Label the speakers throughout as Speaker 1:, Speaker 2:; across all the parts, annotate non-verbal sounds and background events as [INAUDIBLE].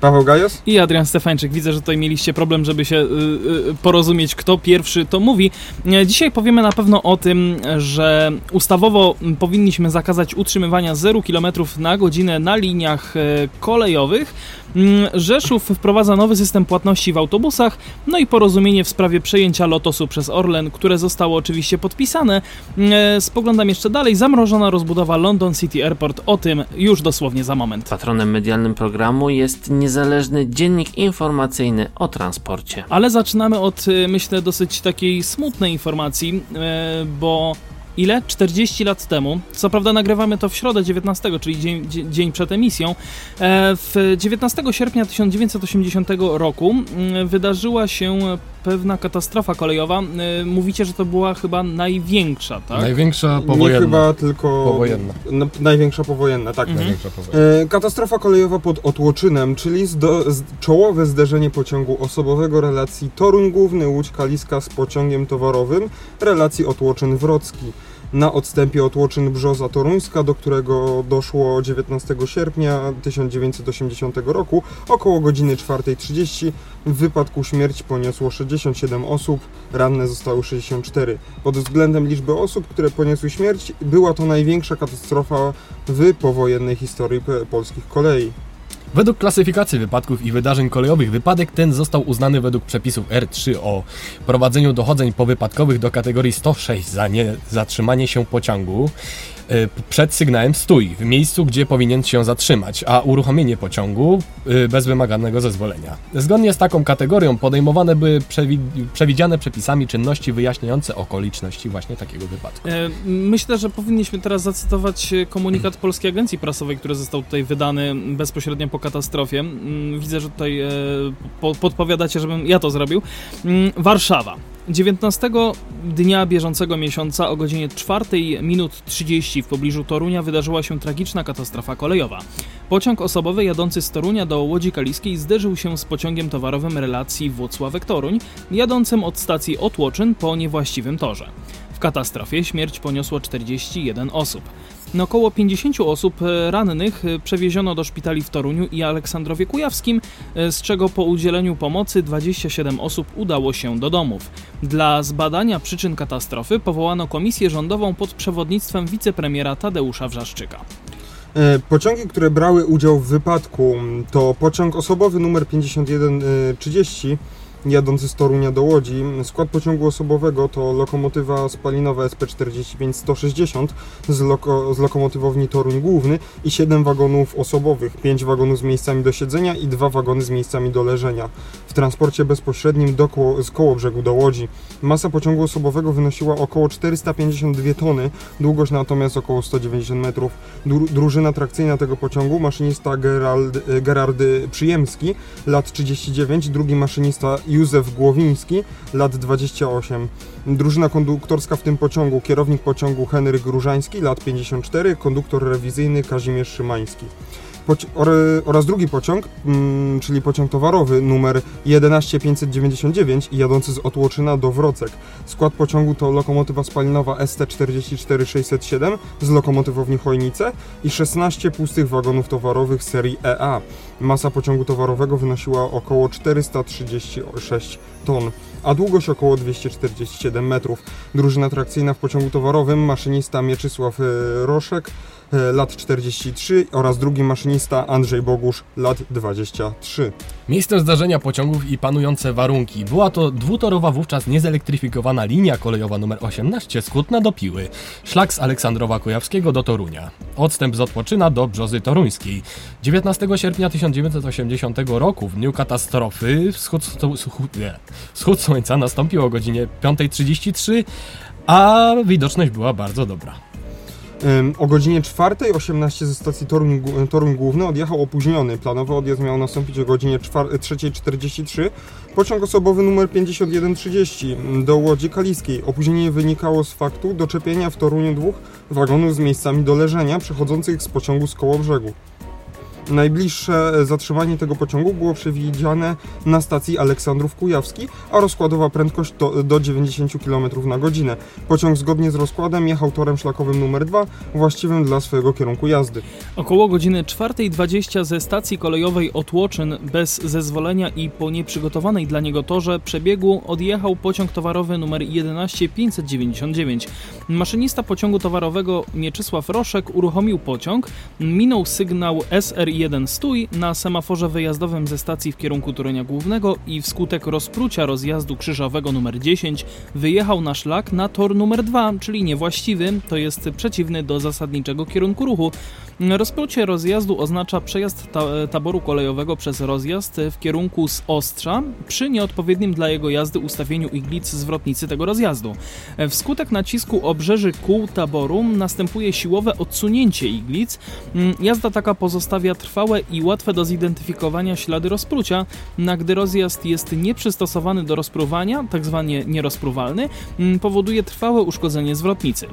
Speaker 1: Paweł Gajos?
Speaker 2: I Adrian Stefańczyk. Widzę, że tutaj mieliście problem, żeby się y, y, porozumieć, kto pierwszy to mówi. Dzisiaj powiemy na pewno o tym, że ustawowo powinniśmy zakazać utrzymywania 0 km na godzinę na liniach e, kolejowych. Mm, Rzeszów wprowadza nowy system płatności w autobusach, no i porozumienie w sprawie przejęcia Lotosu przez Orlen, które zostało oczywiście podpisane. E, Spoglądam jeszcze dalej. Zamrożona rozbudowa London City Airport. O tym już dosłownie za moment.
Speaker 3: Patronem medialnym programu jest niezależny dziennik informacyjny o transporcie.
Speaker 2: Ale zaczynamy od, y, myślę, dosyć takiej smutnej informacji, e, bo ile? 40 lat temu, co prawda nagrywamy to w środę 19, czyli dzień, dzie- dzień przed emisją, e, w 19 sierpnia 1980 roku mm, wydarzyła się pewna katastrofa kolejowa. E, Mówicie, że to była chyba największa, tak?
Speaker 4: Największa
Speaker 1: Nie
Speaker 4: powojenna.
Speaker 1: chyba, tylko...
Speaker 4: Powojenna.
Speaker 1: N- największa powojenna, tak.
Speaker 2: Mhm.
Speaker 4: Największa powojenna.
Speaker 1: E, Katastrofa kolejowa pod Otłoczynem, czyli zdo, z, czołowe zderzenie pociągu osobowego relacji Toruń Główny Łódź Kaliska z pociągiem towarowym relacji Otłoczyn-Wrocki na odstępie Otłoczyn-Brzoza Toruńska, do którego doszło 19 sierpnia 1980 roku około godziny 4.30. W wypadku śmierć poniosło 67 osób, ranne zostały 64. Pod względem liczby osób, które poniosły śmierć, była to największa katastrofa w powojennej historii polskich kolei.
Speaker 4: Według klasyfikacji wypadków i wydarzeń kolejowych wypadek ten został uznany według przepisów R3 o prowadzeniu dochodzeń powypadkowych do kategorii 106 za nie zatrzymanie się pociągu e, przed sygnałem stój w miejscu, gdzie powinien się zatrzymać, a uruchomienie pociągu e, bez wymaganego zezwolenia. Zgodnie z taką kategorią podejmowane były przewi przewidziane przepisami czynności wyjaśniające okoliczności właśnie takiego wypadku.
Speaker 2: E, Myślę, że powinniśmy teraz zacytować komunikat Polskiej Agencji Prasowej, który został tutaj wydany bezpośrednio po katastrofie. Mm, Widzę, że tutaj e, po, podpowiadacie, żebym ja to zrobił. Mm, Warszawa. 19 dnia bieżącego miesiąca o godzinie 4 minut 30 w pobliżu Torunia wydarzyła się tragiczna katastrofa kolejowa. Pociąg osobowy jadący z Torunia do Łodzi Kaliskiej zderzył się z pociągiem towarowym relacji Włocławek-Toruń, jadącym od stacji Otłoczyn po niewłaściwym torze. W katastrofie śmierć poniosło 41 osób. Na około 50 osób e, rannych e, przewieziono do szpitali w Toruniu i Aleksandrowie Kujawskim, e, z czego po udzieleniu pomocy 27 osób udało się do domów. Dla zbadania przyczyn katastrofy powołano komisję rządową pod przewodnictwem wicepremiera Tadeusza Wrzaszczyka.
Speaker 1: Pociągi, które brały udział w wypadku to pociąg osobowy numer 5130 jadący z Torunia do Łodzi. Skład pociągu osobowego to lokomotywa spalinowa SP45-160 z, loko, z lokomotywowni Toruń Główny i 7 wagonów osobowych, 5 wagonów z miejscami do siedzenia i 2 wagony z miejscami do leżenia. Transporcie bezpośrednim do koło, z Kołobrzegu do Łodzi. Masa pociągu osobowego wynosiła około 452 tony, długość natomiast około 190 metrów. Dru- drużyna trakcyjna tego pociągu, maszynista Gerald, Gerard Przyjemski, lat 39, drugi maszynista Józef Głowiński, lat 28. Drużyna konduktorska w tym pociągu, kierownik pociągu Henryk Różański, lat 54, konduktor rewizyjny Kazimierz Szymański. Oraz drugi pociąg, mm, czyli pociąg towarowy numer 11599 i jadący z Otłoczyna do Wrocek. Skład pociągu to lokomotywa spalinowa ST44607 z lokomotywowni Chojnice i 16 pustych wagonów towarowych serii EA. Masa pociągu towarowego wynosiła około 436 ton, a długość około 247 metrów. Drużyna trakcyjna w pociągu towarowym, maszynista Mieczysław e, Roszek, lat 43 oraz drugi maszynista Andrzej Bogusz, lat 23.
Speaker 4: Miejscem zdarzenia pociągów i panujące warunki. Była to dwutorowa wówczas niezelektryfikowana linia kolejowa nr 18 z Kutna do Piły, szlak z Aleksandrowa Kujawskiego do Torunia, odstęp z Otłoczyna do Brzozy Toruńskiej. 19 sierpnia 1980 roku, w dniu katastrofy, wschód, wschód, wschód słońca nastąpił o godzinie 5.33, a widoczność była bardzo dobra.
Speaker 1: O godzinie 4.18 ze stacji Toruń, Gó- Toruń Główny odjechał opóźniony. Planowy odjazd miał nastąpić o godzinie czwar- 3.43. Pociąg osobowy numer 5130 do Łodzi Kaliskiej. Opóźnienie wynikało z faktu doczepienia w Toruniu dwóch wagonów z miejscami do leżenia przechodzących z pociągu z koło brzegu. Najbliższe e, zatrzymanie tego pociągu było przewidziane na stacji Aleksandrów Kujawski, a rozkładowa prędkość to, do 90 km na godzinę. Pociąg zgodnie z rozkładem jechał torem szlakowym numer 2, właściwym dla swojego kierunku jazdy.
Speaker 2: Około godziny 4.20 ze stacji kolejowej Otłoczyn bez zezwolenia i po nieprzygotowanej dla niego torze przebiegu odjechał pociąg towarowy nr 11599. Maszynista pociągu towarowego Mieczysław Roszek uruchomił pociąg, minął sygnał SR1 stój na semaforze wyjazdowym ze stacji w kierunku Torunia Głównego i wskutek rozprucia rozjazdu krzyżowego nr 10 wyjechał na szlak na tor numer 2, czyli niewłaściwy, to jest przeciwny do zasadniczego kierunku ruchu. Rozprucie rozjazdu oznacza przejazd ta taboru kolejowego przez rozjazd w kierunku z Ostrza przy nieodpowiednim dla jego jazdy ustawieniu iglic zwrotnicy tego rozjazdu. Wskutek nacisku obrzeży kół taboru następuje siłowe odsunięcie iglic. Mm, Jazda taka pozostawia trwałe i łatwe do zidentyfikowania ślady rozprucia, na gdy rozjazd jest nieprzystosowany do rozpruwania, tzw. nierozpruwalny, mm, powoduje trwałe uszkodzenie zwrotnicy.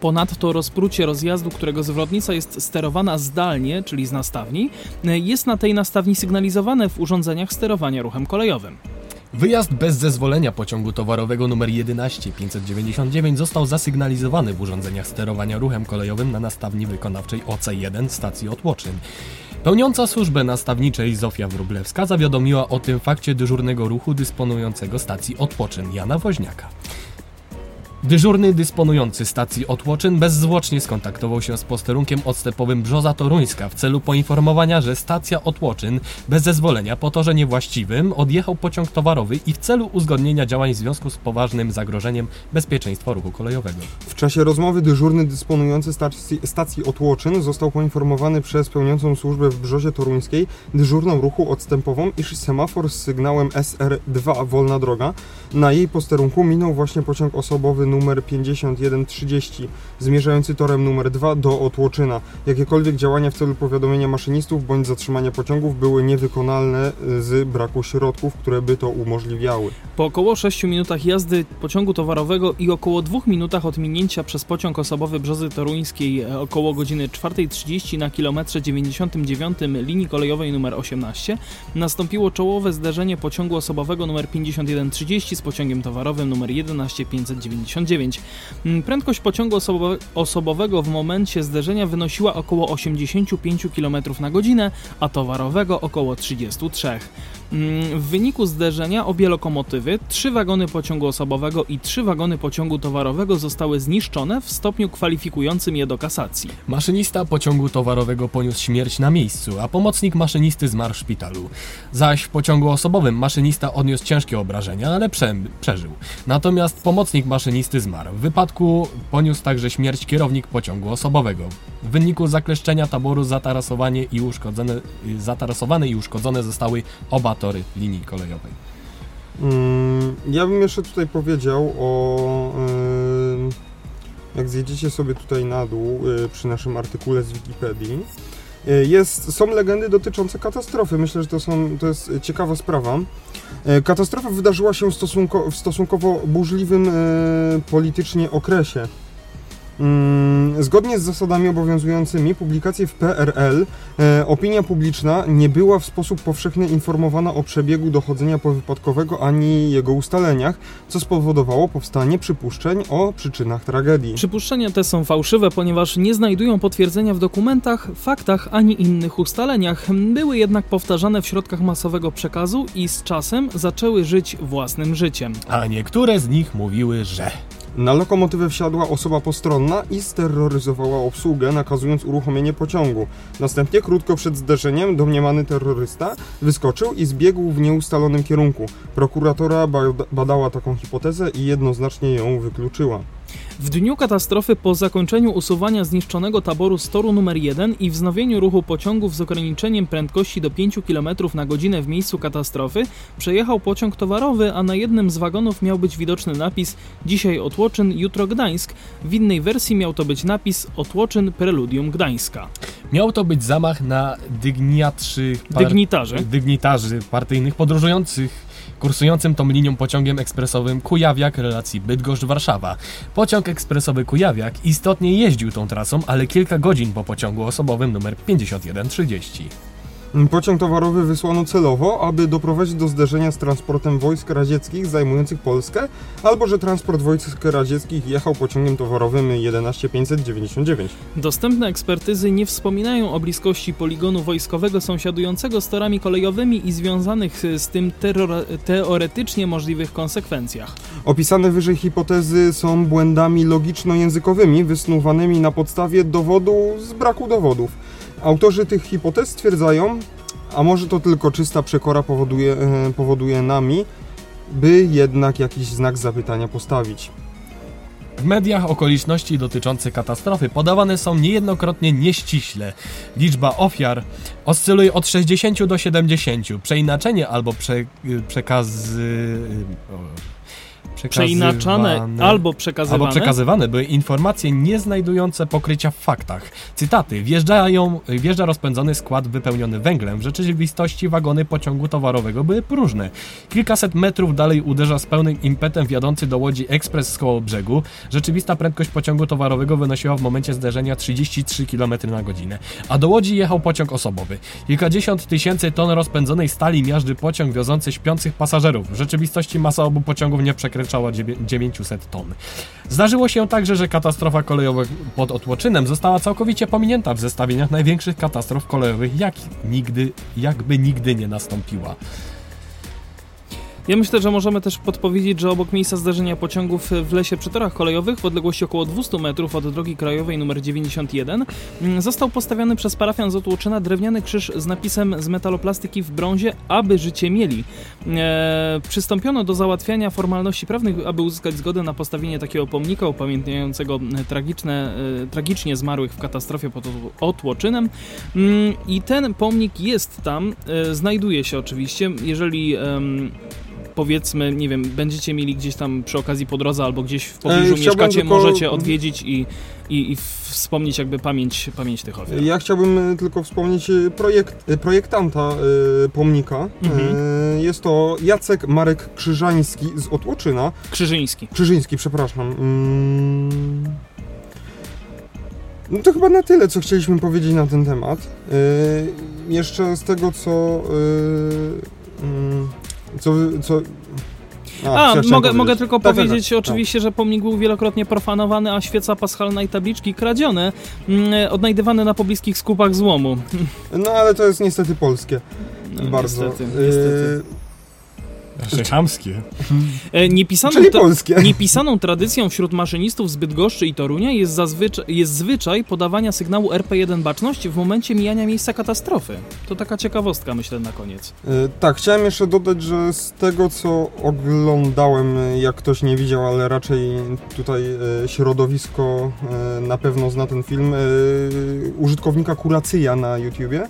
Speaker 2: Ponadto rozprucie rozjazdu, którego zwrotnica jest sterowana zdalnie, czyli z nastawni, jest na tej nastawni sygnalizowane w urządzeniach sterowania ruchem kolejowym.
Speaker 4: Wyjazd bez zezwolenia pociągu towarowego nr 11599 został zasygnalizowany w urządzeniach sterowania ruchem kolejowym na nastawni wykonawczej OC1 stacji Otłoczyn. Pełniąca służbę nastawniczej Zofia Wróblewska zawiadomiła o tym fakcie dyżurnego ruchu dysponującego stacji Otłoczyn Jana Woźniaka. Dyżurny dysponujący stacji Otłoczyn bezzwłocznie skontaktował się z posterunkiem odstępowym Brzoza Toruńska w celu poinformowania, że stacja Otłoczyn bez zezwolenia po torze niewłaściwym odjechał pociąg towarowy i w celu uzgodnienia działań w związku z poważnym zagrożeniem bezpieczeństwa ruchu kolejowego.
Speaker 1: W czasie rozmowy dyżurny dysponujący stacji, stacji Otłoczyn został poinformowany przez pełniącą służbę w Brzozie Toruńskiej dyżurną ruchu odstępową, iż semafor z sygnałem SR2 wolna droga na jej posterunku minął właśnie pociąg osobowy numer 5130 zmierzający torem numer 2 do Otłoczyna. Jakiekolwiek działania w celu powiadomienia maszynistów bądź zatrzymania pociągów były niewykonalne e, z braku środków, które by to umożliwiały.
Speaker 2: Po około 6 minutach jazdy pociągu towarowego i około 2 minutach od minięcia przez pociąg osobowy Brzozy Toruńskiej e, około godziny 4.30 na kilometrze 99 linii kolejowej nr 18 nastąpiło czołowe zderzenie pociągu osobowego nr 5130 z pociągiem towarowym nr 11590 Mm, prędkość pociągu osobowego w momencie zderzenia wynosiła około 85 km na godzinę, a towarowego około 33. Mm, W wyniku zderzenia obie lokomotywy, trzy wagony pociągu osobowego i trzy wagony pociągu towarowego zostały zniszczone w stopniu kwalifikującym je do kasacji.
Speaker 4: Maszynista pociągu towarowego poniósł śmierć na miejscu, a pomocnik maszynisty zmarł w szpitalu. Zaś w pociągu osobowym maszynista odniósł ciężkie obrażenia, ale prze przeżył. Natomiast pomocnik maszynisty zmarł. W wypadku poniósł także śmierć kierownik pociągu osobowego. W wyniku zakleszczenia taboru zatarasowanie i uszkodzone, zatarasowane i uszkodzone zostały oba tory linii kolejowej.
Speaker 1: Mm, Ja bym jeszcze tutaj powiedział o. Jak zjedziecie sobie tutaj na dół y, przy naszym artykule z Wikipedii, y, jest, są legendy dotyczące katastrofy. Myślę, że to, są, to jest ciekawa sprawa. Y, Katastrofa wydarzyła się w, stosunko, w stosunkowo burzliwym politycznie okresie. Mm, Zgodnie z zasadami obowiązującymi publikacje w PRL e, opinia publiczna nie była w sposób powszechny informowana o przebiegu dochodzenia powypadkowego ani jego ustaleniach, co spowodowało powstanie przypuszczeń o przyczynach tragedii.
Speaker 2: Przypuszczenia te są fałszywe, ponieważ nie znajdują potwierdzenia w dokumentach, faktach ani innych ustaleniach. Były jednak powtarzane w środkach masowego przekazu i z czasem zaczęły żyć własnym życiem.
Speaker 4: A niektóre z nich mówiły, że...
Speaker 1: Na lokomotywę wsiadła osoba postronna i steroryzowała obsługę, nakazując uruchomienie pociągu. Następnie, krótko przed zderzeniem, domniemany terrorysta wyskoczył i zbiegł w nieustalonym kierunku. Prokuratora bada- badała taką hipotezę i jednoznacznie ją wykluczyła.
Speaker 2: W dniu katastrofy po zakończeniu usuwania zniszczonego taboru z toru numer 1 i wznowieniu ruchu pociągów z ograniczeniem prędkości do 5 km na godzinę w miejscu katastrofy przejechał pociąg towarowy, a na jednym z wagonów miał być widoczny napis Dzisiaj Otłoczyn, jutro Gdańsk. W innej wersji miał to być napis Otłoczyn, preludium Gdańska.
Speaker 4: Miał to być zamach na dygniatrzy... par-
Speaker 2: Dygnitarzy.
Speaker 4: Dygnitarzy partyjnych podróżujących kursującym tą linią pociągiem ekspresowym Kujawiak relacji Bydgoszcz-Warszawa. Pociąg ekspresowy Kujawiak istotnie jeździł tą trasą, ale kilka godzin po pociągu osobowym numer 5130.
Speaker 1: Pociąg towarowy wysłano celowo, aby doprowadzić do zderzenia z transportem wojsk radzieckich zajmujących Polskę, albo że transport wojsk radzieckich jechał pociągiem towarowym 11599.
Speaker 2: Dostępne ekspertyzy nie wspominają o bliskości poligonu wojskowego sąsiadującego z torami kolejowymi i związanych z tym teoretycznie możliwych konsekwencjach.
Speaker 1: Opisane wyżej hipotezy są błędami logiczno-językowymi wysnuwanymi na podstawie dowodu z braku dowodów. Autorzy tych hipotez stwierdzają, a może to tylko czysta przekora powoduje, e, powoduje nami, by jednak jakiś znak zapytania postawić.
Speaker 4: W mediach okoliczności dotyczące katastrofy podawane są niejednokrotnie nieściśle. Liczba ofiar oscyluje od 60 do 70. Przeinaczenie albo prze, przekazy...
Speaker 2: Przeinaczane albo przekazywane.
Speaker 4: Albo przekazywane były informacje nie znajdujące pokrycia w faktach. Cytaty. Wjeżdżają, wjeżdża rozpędzony skład wypełniony węglem. W rzeczywistości wagony pociągu towarowego były próżne. Kilkaset metrów dalej uderza z pełnym impetem wiodący do łodzi ekspres z koło brzegu. Rzeczywista prędkość pociągu towarowego wynosiła w momencie zderzenia 33 km na godzinę. A do łodzi jechał pociąg osobowy. Kilkadziesiąt tysięcy ton rozpędzonej stali miażdży pociąg wiozący śpiących pasażerów. W rzeczywistości masa obu pociągów nie przekraczała dziewię- 900 ton. Zdarzyło się także, że katastrofa kolejowa pod Otłoczynem została całkowicie pominięta w zestawieniach największych katastrof kolejowych, jak nigdy, jakby nigdy nie nastąpiła.
Speaker 2: Ja myślę, że możemy też podpowiedzieć, że obok miejsca zdarzenia pociągów w lesie przy torach kolejowych w odległości około 200 metrów od drogi krajowej nr 91 mm, został postawiony przez parafian z Otłoczyna drewniany krzyż z napisem z metaloplastyki w brązie, aby życie mieli. E, przystąpiono do załatwiania formalności prawnych, aby uzyskać zgodę na postawienie takiego pomnika upamiętniającego e, tragiczne, e, tragicznie zmarłych w katastrofie pod Otł- Otłoczynem. Mm, I ten pomnik jest tam, e, znajduje się oczywiście, jeżeli... powiedzmy, nie wiem, będziecie mieli gdzieś tam przy okazji po drodze albo gdzieś w pobliżu
Speaker 1: chciałbym
Speaker 2: mieszkacie,
Speaker 1: tylko-
Speaker 2: możecie odwiedzić i, i, i wspomnieć jakby pamięć, pamięć tych ofiar.
Speaker 1: Ja chciałbym e, tylko wspomnieć e, projekt, e, projektanta e, pomnika.
Speaker 2: Mhm.
Speaker 1: E, Jest to Jacek Marek Krzyżański z Otłoczyna.
Speaker 2: Krzyżyński.
Speaker 1: Krzyżyński, przepraszam. Mm. No to chyba na tyle, co chcieliśmy powiedzieć na ten temat. Yy, jeszcze z tego, co... Yy, co, co
Speaker 2: A,
Speaker 1: chciałem
Speaker 2: mogę, mogę tylko
Speaker 1: Tak, tak,
Speaker 2: powiedzieć
Speaker 1: tak.
Speaker 2: oczywiście, że pomnik był wielokrotnie profanowany, a świeca paschalna i tabliczki kradzione, mm, odnajdywane na pobliskich skupach złomu.
Speaker 1: No ale to jest niestety polskie.
Speaker 2: No,
Speaker 1: bardzo.
Speaker 2: Niestety, niestety.
Speaker 4: Raczej chamskie.
Speaker 2: E, Niepisaną,
Speaker 1: Czyli
Speaker 2: tra-
Speaker 1: polskie.
Speaker 2: niepisaną tradycją wśród maszynistów z Bydgoszczy i Torunia jest, zazwyczaj, jest zwyczaj podawania sygnału RP1 baczność w momencie mijania miejsca katastrofy. To taka ciekawostka, myślę, na koniec.
Speaker 1: Yy, tak, chciałem jeszcze dodać, że z tego, co oglądałem, yy, jak ktoś nie widział, ale raczej tutaj yy, środowisko yy, na pewno zna ten film, yy, użytkownika Kuracyja na YouTubie,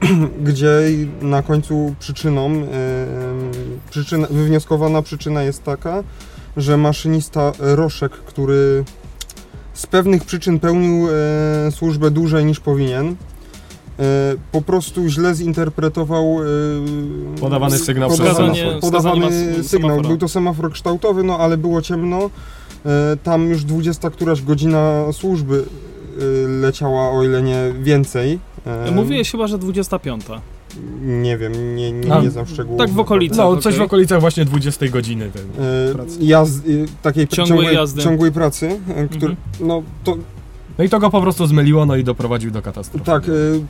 Speaker 1: [CLEARS THROAT] gdzie na końcu przyczyną, przyczyna, wywnioskowana przyczyna jest taka, że maszynista Roszek, który z pewnych przyczyn pełnił e, służbę dłużej niż powinien, e, po prostu źle zinterpretował e,
Speaker 4: Podawany sygnał
Speaker 1: podawany, podawany sygnał. Był to semafor kształtowy, no ale było ciemno. E, tam już 20 któraś godzina służby e, leciała, o ile nie więcej. E,
Speaker 2: Mówiłeś chyba, że 25.
Speaker 1: Nie wiem, nie, nie,
Speaker 4: A,
Speaker 1: nie znam szczegółów.
Speaker 2: tak w okolicy.
Speaker 4: No, coś w okolicach właśnie 20 godziny. Ten.
Speaker 1: E,
Speaker 4: pracy.
Speaker 1: jazd, e, takiej
Speaker 2: Ciągłej
Speaker 1: ciągłej,
Speaker 2: jazdy.
Speaker 1: ciągłej pracy, e, który,
Speaker 2: Mhm.
Speaker 1: no to
Speaker 4: No i to go po prostu zmyliło, no i doprowadził do katastrofy.
Speaker 1: Tak, y,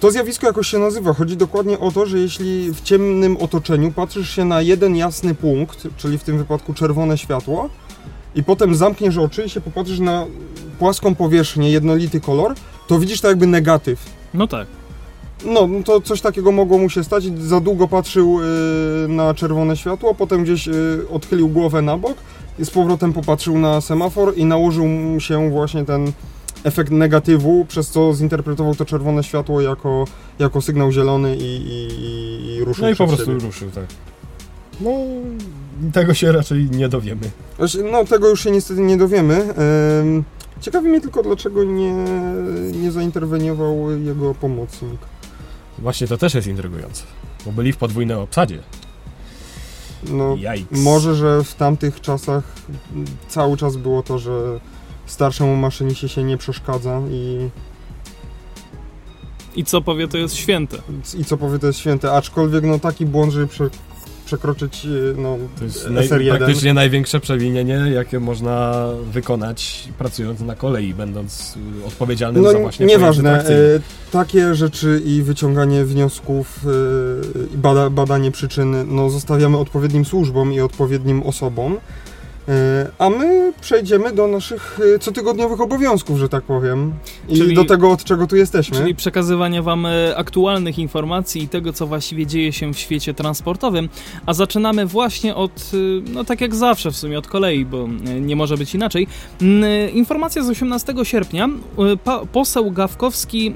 Speaker 1: to zjawisko jakoś się nazywa. Chodzi dokładnie o to, że jeśli w ciemnym otoczeniu patrzysz się na jeden jasny punkt, czyli w tym wypadku czerwone światło, i potem zamkniesz oczy i się popatrzysz na płaską powierzchnię, jednolity kolor, to widzisz to jakby negatyw.
Speaker 2: No tak.
Speaker 1: No, no to coś takiego mogło mu się stać. Za długo patrzył y, na czerwone światło, potem gdzieś y, odchylił głowę na bok i z powrotem popatrzył na semafor i nałożył mu się właśnie ten efekt negatywu, przez co zinterpretował to czerwone światło jako, jako sygnał zielony i, i, i- i ruszył
Speaker 4: No i po prostu
Speaker 1: siebie.
Speaker 4: ruszył, tak. No, tego się raczej nie dowiemy.
Speaker 1: Właśnie, No tego już się niestety nie dowiemy. Em, Ciekawi mnie tylko, dlaczego nie, nie zainterweniował jego pomocnik.
Speaker 4: Właśnie to też jest intrygujące, bo byli w podwójnej obsadzie.
Speaker 1: No,
Speaker 4: Jajks.
Speaker 1: może, że w tamtych czasach cały czas było to, że starszemu maszyniście się nie przeszkadza i,
Speaker 2: I co powie, to jest święte.
Speaker 1: i co powie, to jest święte. Aczkolwiek no taki błąd, żeby przekroczyć y, no,
Speaker 4: To jest naj,
Speaker 1: SR1.
Speaker 4: praktycznie największe przewinienie, jakie można wykonać pracując na kolei, będąc y, odpowiedzialnym
Speaker 1: No
Speaker 4: za właśnie
Speaker 1: nieważne, e, takie rzeczy i wyciąganie wniosków e, i bada, badanie przyczyn no, zostawiamy odpowiednim służbom i odpowiednim osobom, e, a my przejdziemy do naszych e, cotygodniowych obowiązków, że tak powiem i
Speaker 2: Czyli-
Speaker 1: do tego, od czego tu jesteśmy.
Speaker 2: Czyli przekazywanie wam e, aktualnych informacji i tego, co właściwie dzieje się w świecie transportowym. A zaczynamy właśnie od, no tak jak zawsze w sumie, od kolei, bo nie może być inaczej. Informacja z 18 sierpnia. Poseł Gawkowski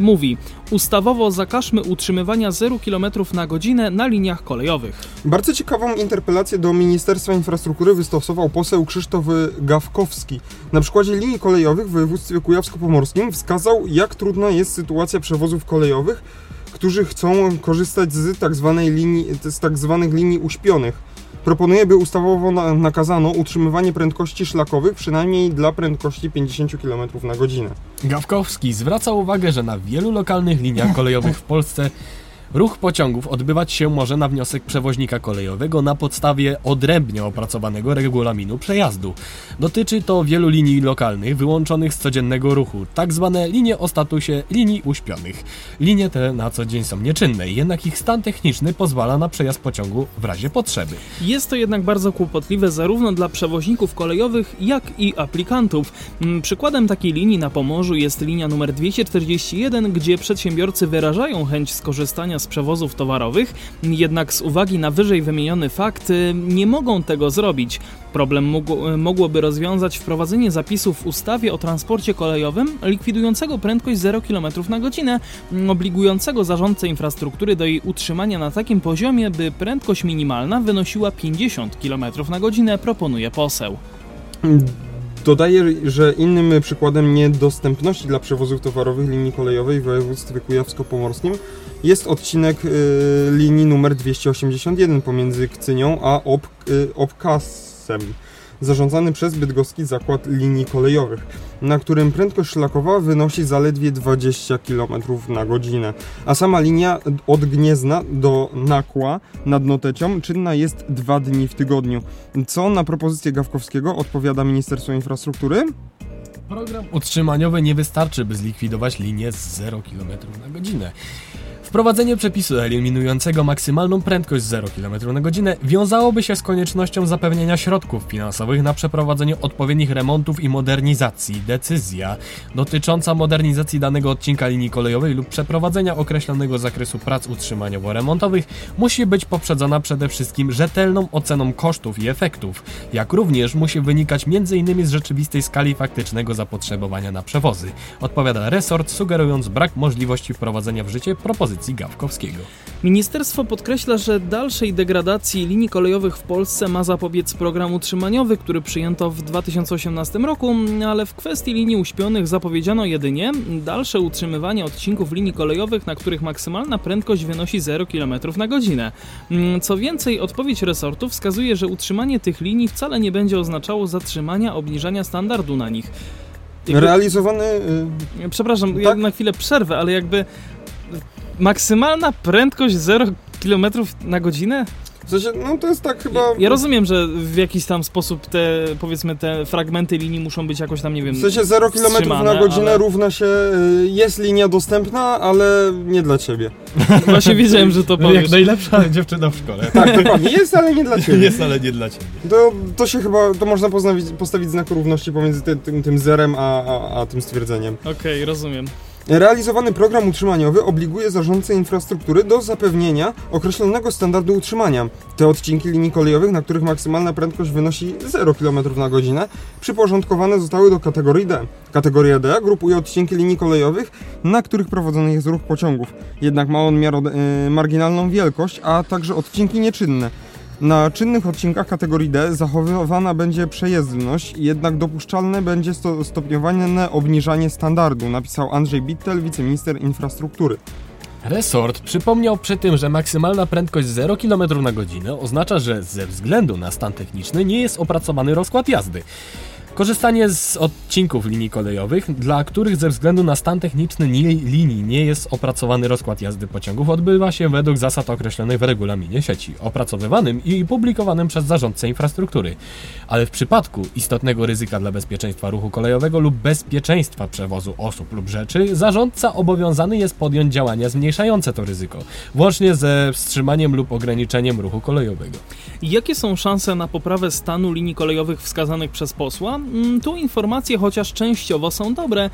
Speaker 2: mówi, ustawowo zakażmy utrzymywania 0 km na godzinę na liniach kolejowych.
Speaker 1: Bardzo ciekawą interpelację do Ministerstwa Infrastruktury wystosował poseł Krzysztof Gawkowski. Na przykładzie linii kolejowych w województwie kujawsko-pomorskim wskazał, jak trudna jest sytuacja przewozów kolejowych, którzy chcą korzystać z tak, linii, z tak zwanych linii uśpionych. Proponuje, by ustawowo na, nakazano utrzymywanie prędkości szlakowych przynajmniej dla prędkości 50 km na godzinę.
Speaker 4: Gawkowski zwraca uwagę, że na wielu lokalnych liniach kolejowych w Polsce ruch pociągów odbywać się może na wniosek przewoźnika kolejowego na podstawie odrębnie opracowanego regulaminu przejazdu. Dotyczy to wielu linii lokalnych wyłączonych z codziennego ruchu, tak zwane linie o statusie linii uśpionych. Linie te na co dzień są nieczynne, jednak ich stan techniczny pozwala na przejazd pociągu w razie potrzeby.
Speaker 2: Jest to jednak bardzo kłopotliwe zarówno dla przewoźników kolejowych, jak i aplikantów. Mm, Przykładem takiej linii na Pomorzu jest linia numer 241, gdzie przedsiębiorcy wyrażają chęć skorzystania z przewozów towarowych, jednak z uwagi na wyżej wymieniony fakt y, nie mogą tego zrobić. Problem mógł, mogłoby rozwiązać wprowadzenie zapisów w ustawie o transporcie kolejowym likwidującego prędkość 0 km na godzinę, mm, obligującego zarządcę infrastruktury do jej utrzymania na takim poziomie, by prędkość minimalna wynosiła 50 km na godzinę, proponuje poseł.
Speaker 1: Dodaję, że innym przykładem niedostępności dla przewozów towarowych linii kolejowej w województwie kujawsko-pomorskim jest odcinek y, linii numer 281 pomiędzy Kcynią a Ob, y, Obkasem, zarządzany przez Bydgoski Zakład Linii Kolejowych, na którym prędkość szlakowa wynosi zaledwie 20 km na godzinę, a sama linia od Gniezna do Nakła nad Notecią czynna jest dwa dni w tygodniu. Co na propozycję Gawkowskiego odpowiada Ministerstwo Infrastruktury?
Speaker 4: Program utrzymaniowy nie wystarczy, by zlikwidować linię z 0 km na godzinę. Wprowadzenie przepisu eliminującego maksymalną prędkość 0 km na godzinę wiązałoby się z koniecznością zapewnienia środków finansowych na przeprowadzenie odpowiednich remontów i modernizacji. Decyzja dotycząca modernizacji danego odcinka linii kolejowej lub przeprowadzenia określonego zakresu prac utrzymaniowo-remontowych musi być poprzedzona przede wszystkim rzetelną oceną kosztów i efektów, jak również musi wynikać m.in. z rzeczywistej skali faktycznego zapotrzebowania na przewozy. Odpowiada resort, sugerując brak możliwości wprowadzenia w życie propozycji Gawkowskiego.
Speaker 2: Ministerstwo podkreśla, że dalszej degradacji linii kolejowych w Polsce ma zapobiec program utrzymaniowy, który przyjęto w 2018 roku, ale w kwestii linii uśpionych zapowiedziano jedynie dalsze utrzymywanie odcinków linii kolejowych, na których maksymalna prędkość wynosi 0 km na godzinę. Mm, Co więcej, odpowiedź resortu wskazuje, że utrzymanie tych linii wcale nie będzie oznaczało zatrzymania obniżania standardu na nich. Jakby-
Speaker 1: Realizowany y,
Speaker 2: Przepraszam, ja
Speaker 1: Tak?
Speaker 2: na chwilę przerwę, ale jakby maksymalna prędkość 0 km na godzinę?
Speaker 1: w sensie, no to jest tak chyba...
Speaker 2: Ja rozumiem, że w jakiś tam sposób te, powiedzmy, te fragmenty linii muszą być jakoś tam, nie wiem...
Speaker 1: W sensie 0 km na godzinę
Speaker 2: ale-
Speaker 1: równa się, y, jest linia dostępna, ale nie dla ciebie. [LAUGHS]
Speaker 2: Właśnie wiedziałem, że to powiesz.
Speaker 4: Jak najlepsza dziewczyna w szkole.
Speaker 1: Tak, dokładnie, jest, ale nie dla [LAUGHS] ciebie.
Speaker 4: Jest, ale nie dla ciebie.
Speaker 1: To, to się chyba, to można postawić, postawić znak równości pomiędzy ty, tym, tym zerem a, a, a tym stwierdzeniem.
Speaker 2: Okej, rozumiem.
Speaker 1: Realizowany program utrzymaniowy obliguje zarządcę infrastruktury do zapewnienia określonego standardu utrzymania. Te odcinki linii kolejowych, na których maksymalna prędkość wynosi 0 km na godzinę, przyporządkowane zostały do kategorii D. Kategoria D grupuje odcinki linii kolejowych, na których prowadzony jest ruch pociągów. Jednak ma on miaro, y, marginalną wielkość, a także odcinki nieczynne. Na czynnych odcinkach kategorii D zachowywana będzie przejezdność, jednak dopuszczalne będzie sto stopniowane obniżanie standardu, napisał Andrzej Bittel, wiceminister infrastruktury.
Speaker 4: Resort przypomniał przy tym, że maksymalna prędkość 0 km na godzinę oznacza, że ze względu na stan techniczny nie jest opracowany rozkład jazdy. Korzystanie z odcinków linii kolejowych, dla których ze względu na stan techniczny linii nie jest opracowany rozkład jazdy pociągów, odbywa się według zasad określonych w regulaminie sieci, opracowywanym i publikowanym przez zarządcę infrastruktury. Ale w przypadku istotnego ryzyka dla bezpieczeństwa ruchu kolejowego lub bezpieczeństwa przewozu osób lub rzeczy, zarządca obowiązany jest podjąć działania zmniejszające to ryzyko, włącznie ze wstrzymaniem lub ograniczeniem ruchu kolejowego.
Speaker 2: Jakie są szanse na poprawę stanu linii kolejowych wskazanych przez posła? Mm, tu informacje, chociaż częściowo są dobre.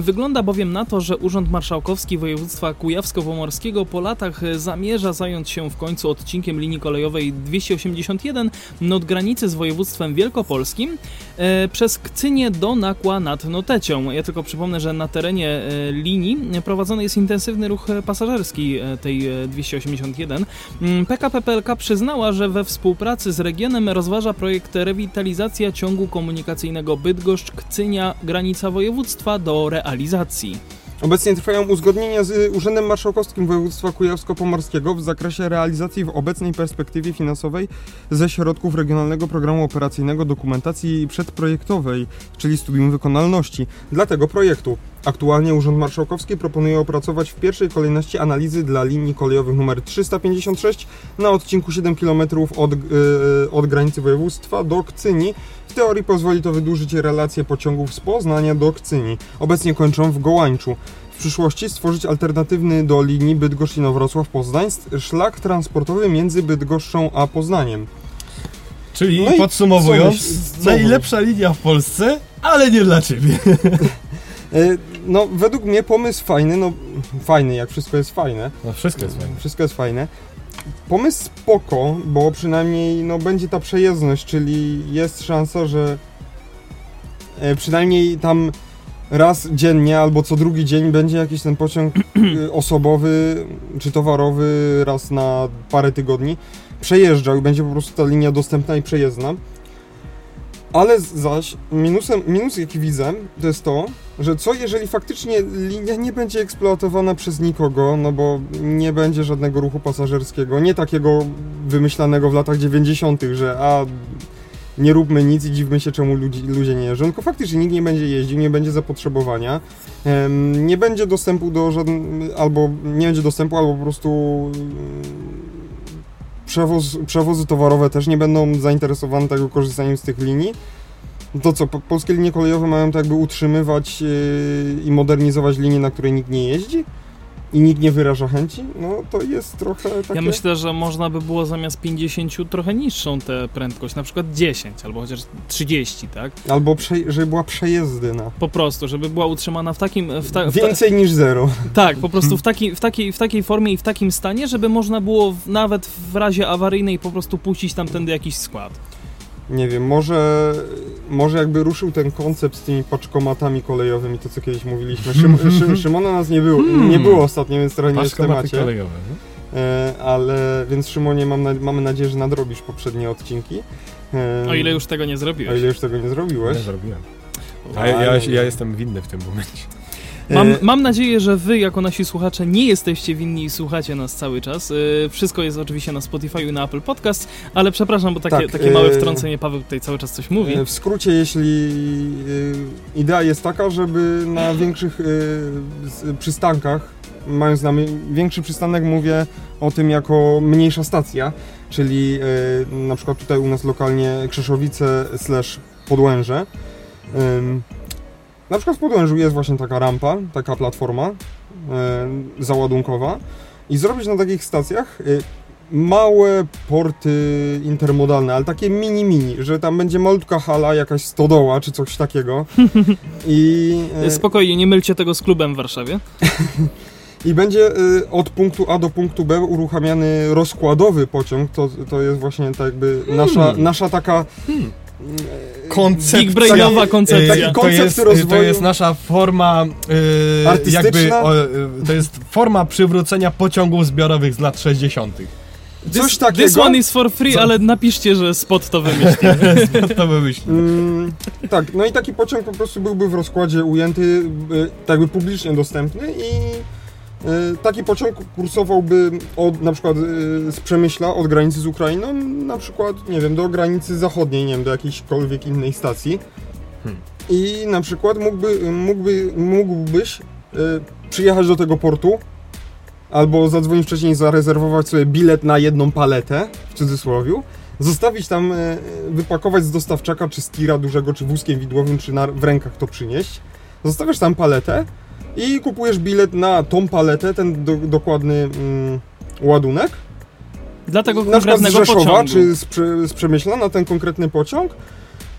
Speaker 2: Wygląda bowiem na to, że Urząd Marszałkowski Województwa Kujawsko-Pomorskiego po latach zamierza zająć się w końcu odcinkiem linii kolejowej 281 od granicy z województwem wielkopolskim e, przez Kcynie do Nakła nad Notecią. Ja tylko przypomnę, że na terenie e, linii prowadzony jest intensywny ruch pasażerski e, tej 281. PKP PLK przyznała, że we współpracy z regionem rozważa projekt rewitalizacja ciągu komunikacyjnego Bydgoszcz, Kcynia, granica województwa do realizacji.
Speaker 1: Obecnie trwają uzgodnienia z Urzędem Marszałkowskim Województwa Kujawsko-Pomorskiego w zakresie realizacji w obecnej perspektywie finansowej ze środków Regionalnego Programu Operacyjnego Dokumentacji Przedprojektowej, czyli Studium Wykonalności, dla tego projektu. Aktualnie Urząd Marszałkowski proponuje opracować w pierwszej kolejności analizy dla linii kolejowych nr 356 na odcinku 7 km od, yy, od granicy województwa do Kcyni. W teorii pozwoli to wydłużyć relacje pociągów z Poznania do Kcyni. Obecnie kończą w Gołańczu. W przyszłości stworzyć alternatywny do linii Bydgoszcz-Inowrocław-Poznań szlak transportowy między Bydgoszczą a Poznaniem.
Speaker 4: Czyli no podsumowując, co najlepsza linia w Polsce, ale nie dla ciebie. [LAUGHS]
Speaker 1: No, według mnie pomysł fajny, no fajny, jak wszystko jest fajne.
Speaker 4: No, wszystko jest fajne.
Speaker 1: Wszystko jest fajne. Pomysł spoko, bo przynajmniej no, będzie ta przejezdność, czyli jest szansa, że e, przynajmniej tam raz dziennie albo co drugi dzień będzie jakiś ten pociąg e, [CLEARS THROAT] osobowy czy towarowy raz na parę tygodni przejeżdżał i będzie po prostu ta linia dostępna i przejezdna. Ale zaś minusem, minus jaki widzę, to jest to, że co jeżeli faktycznie linia nie będzie eksploatowana przez nikogo, no bo nie będzie żadnego ruchu pasażerskiego, nie takiego wymyślanego w latach 90., że a nie róbmy nic i dziwmy się, czemu ludzi, ludzie nie jeżdżą, tylko faktycznie nikt nie będzie jeździł, nie będzie zapotrzebowania, nie będzie dostępu do żadnego, albo nie będzie dostępu, albo po prostu przewoz, przewozy towarowe też nie będą zainteresowane tego korzystaniem z tych linii. To co, polskie linie kolejowe mają to jakby utrzymywać yy, i modernizować linie, na której nikt nie jeździ? i nikt nie wyraża chęci, no to jest trochę takie...
Speaker 2: Ja myślę, że można by było zamiast 50 trochę niższą tę prędkość, na przykład 10 albo chociaż 30, tak?
Speaker 1: Albo żeby była przejezdna.
Speaker 2: Po prostu, żeby była utrzymana w takim... W ta,
Speaker 1: w Więcej niż zero.
Speaker 2: Tak, po [LAUGHS] prostu w, taki, w, takiej, w takiej formie i w takim stanie, żeby można było nawet w razie awaryjnej po prostu puścić tamtędy jakiś skład
Speaker 1: nie wiem, może, może jakby ruszył ten koncept z tymi paczkomatami kolejowymi, to co kiedyś mówiliśmy. Szym, [LAUGHS] Szym, Szymona nas nie było, hmm. nie było ostatnio, więc trochę nie jest w temacie. Kolejowe, e, ale, więc Szymonie mam na, mamy nadzieję, że nadrobisz poprzednie odcinki.
Speaker 2: E, o ile już tego nie zrobiłeś.
Speaker 1: O ile już tego nie zrobiłeś.
Speaker 4: Nie zrobiłem. A ja, ja, ja jestem winny w tym momencie.
Speaker 2: Mam, e, mam, nadzieję, że wy, jako nasi słuchacze, nie jesteście winni i słuchacie nas cały czas. E, wszystko jest oczywiście na Spotify i na Apple Podcast, ale przepraszam, bo takie, tak, takie małe e, wtrącenie, Paweł tutaj cały czas coś mówi.
Speaker 1: W skrócie, jeśli idea jest taka, żeby na większych przystankach, mając na większy przystanek, mówię o tym jako mniejsza stacja, czyli na przykład tutaj u nas lokalnie Krzeszowice slash Podłęże. Na przykład w Podłężu jest właśnie taka rampa, taka platforma e, załadunkowa i zrobić na takich stacjach, e, małe porty intermodalne, ale takie mini-mini, że tam będzie malutka hala, jakaś stodoła czy coś takiego. [LAUGHS] I, e,
Speaker 2: Spokojnie, nie mylcie tego z klubem w Warszawie. [LAUGHS]
Speaker 1: I będzie od punktu A do punktu B uruchamiany rozkładowy pociąg. To, to jest właśnie tak jakby nasza, nasza taka.
Speaker 4: Koncepcja.
Speaker 2: Big brainowa koncepcja.
Speaker 1: Taki
Speaker 4: to,
Speaker 1: koncept
Speaker 4: jest, to
Speaker 1: rozwoju-
Speaker 4: jest nasza forma yy,
Speaker 1: Artystyczna?
Speaker 4: jakby o, y, to jest forma przywrócenia pociągów zbiorowych z lat 60.
Speaker 1: Coś
Speaker 2: This
Speaker 1: takiego.
Speaker 2: one is for free,
Speaker 4: Co?
Speaker 2: ale napiszcie, że spot to wymyślił. [LAUGHS]
Speaker 4: to wymyślił.
Speaker 1: Mm, tak, no i taki pociąg po prostu byłby w rozkładzie ujęty, y, tak jakby publicznie dostępny i taki pociąg kursowałby od na przykład y, z Przemyśla, od granicy z Ukrainą, na przykład, nie wiem, do granicy zachodniej, nie wiem, do jakiejśkolwiek innej stacji.
Speaker 4: Hmm.
Speaker 1: I na przykład mógłby, mógłby, mógłbyś y, przyjechać do tego portu, albo zadzwonić wcześniej, zarezerwować sobie bilet na jedną paletę, w cudzysłowiu, zostawić tam, wypakować z dostawczaka, czy z tira dużego, czy wózkiem widłowym, czy na, w rękach to przynieść. Zostawiasz tam paletę i kupujesz bilet na tą paletę, ten do, dokładny mm, ładunek.
Speaker 2: Dla tego
Speaker 1: na przykład z
Speaker 2: konkretnego
Speaker 1: Rzeszowa,
Speaker 2: pociągu.
Speaker 1: czy z, z Przemyśla na ten konkretny pociąg.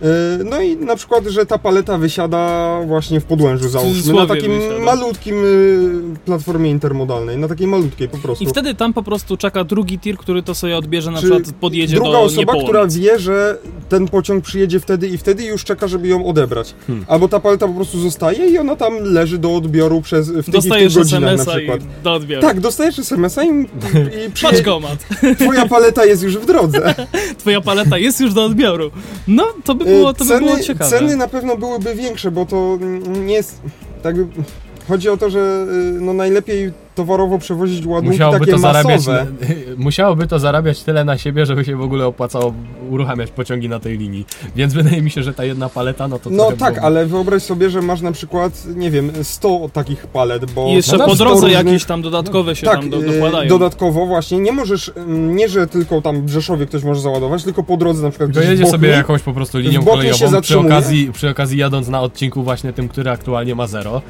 Speaker 1: E, No i na przykład, że ta paleta wysiada właśnie w Podłężu załóżmy, na takim
Speaker 2: wysiada.
Speaker 1: malutkim y, platformie intermodalnej, na takiej malutkiej po prostu.
Speaker 2: I wtedy tam po prostu czeka drugi tir, który to sobie odbierze, na
Speaker 1: Czy
Speaker 2: przykład podjedzie
Speaker 1: druga
Speaker 2: do
Speaker 1: osoba,
Speaker 2: Niepołomic.
Speaker 1: która wie, że ten pociąg przyjedzie wtedy i wtedy już czeka, żeby ją odebrać.
Speaker 4: Hmm.
Speaker 1: Albo ta paleta po prostu zostaje i ona tam leży do odbioru przez w tych, i w tych
Speaker 2: Dostajesz
Speaker 1: godzinach na
Speaker 2: SMS-a i
Speaker 1: przykład.
Speaker 2: do odbioru.
Speaker 1: Tak, dostajesz SMS-a i, i [LAUGHS]
Speaker 2: Patrz
Speaker 1: przyje...
Speaker 2: gomat.
Speaker 1: twoja paleta jest już w drodze. [LAUGHS]
Speaker 2: Twoja paleta jest już do odbioru. No, to by było, to by
Speaker 1: ceny,
Speaker 2: było ciekawe.
Speaker 1: ceny na pewno byłyby większe, bo to mm, nie jest... Tak by, chodzi o to, że y, no najlepiej towarowo przewozić ładunki
Speaker 4: Musiałoby
Speaker 1: takie
Speaker 4: to, zarabiać
Speaker 1: masowe. [LAUGHS]
Speaker 4: musiałoby to zarabiać tyle na siebie, żeby się w ogóle opłacało uruchamiać pociągi na tej linii. Więc wydaje mi się, że ta jedna paleta, no to
Speaker 1: No tak,
Speaker 4: byłoby-
Speaker 1: ale wyobraź sobie, że masz na przykład, nie wiem, 100 takich palet, bo...
Speaker 2: I jeszcze
Speaker 4: No
Speaker 2: po drodze
Speaker 1: różnych-
Speaker 2: jakieś tam dodatkowe się
Speaker 1: tak,
Speaker 2: tam do,
Speaker 1: e,
Speaker 2: dokładają.
Speaker 1: dodatkowo właśnie, nie możesz, mm, nie że tylko tam w Rzeszowie ktoś może załadować, tylko po drodze na przykład
Speaker 4: To
Speaker 1: gdzieś w
Speaker 4: jedzie
Speaker 1: Bochni.
Speaker 4: sobie jakąś po prostu linią kolejową przy okazji, przy okazji jadąc na odcinku właśnie tym, który aktualnie ma zero.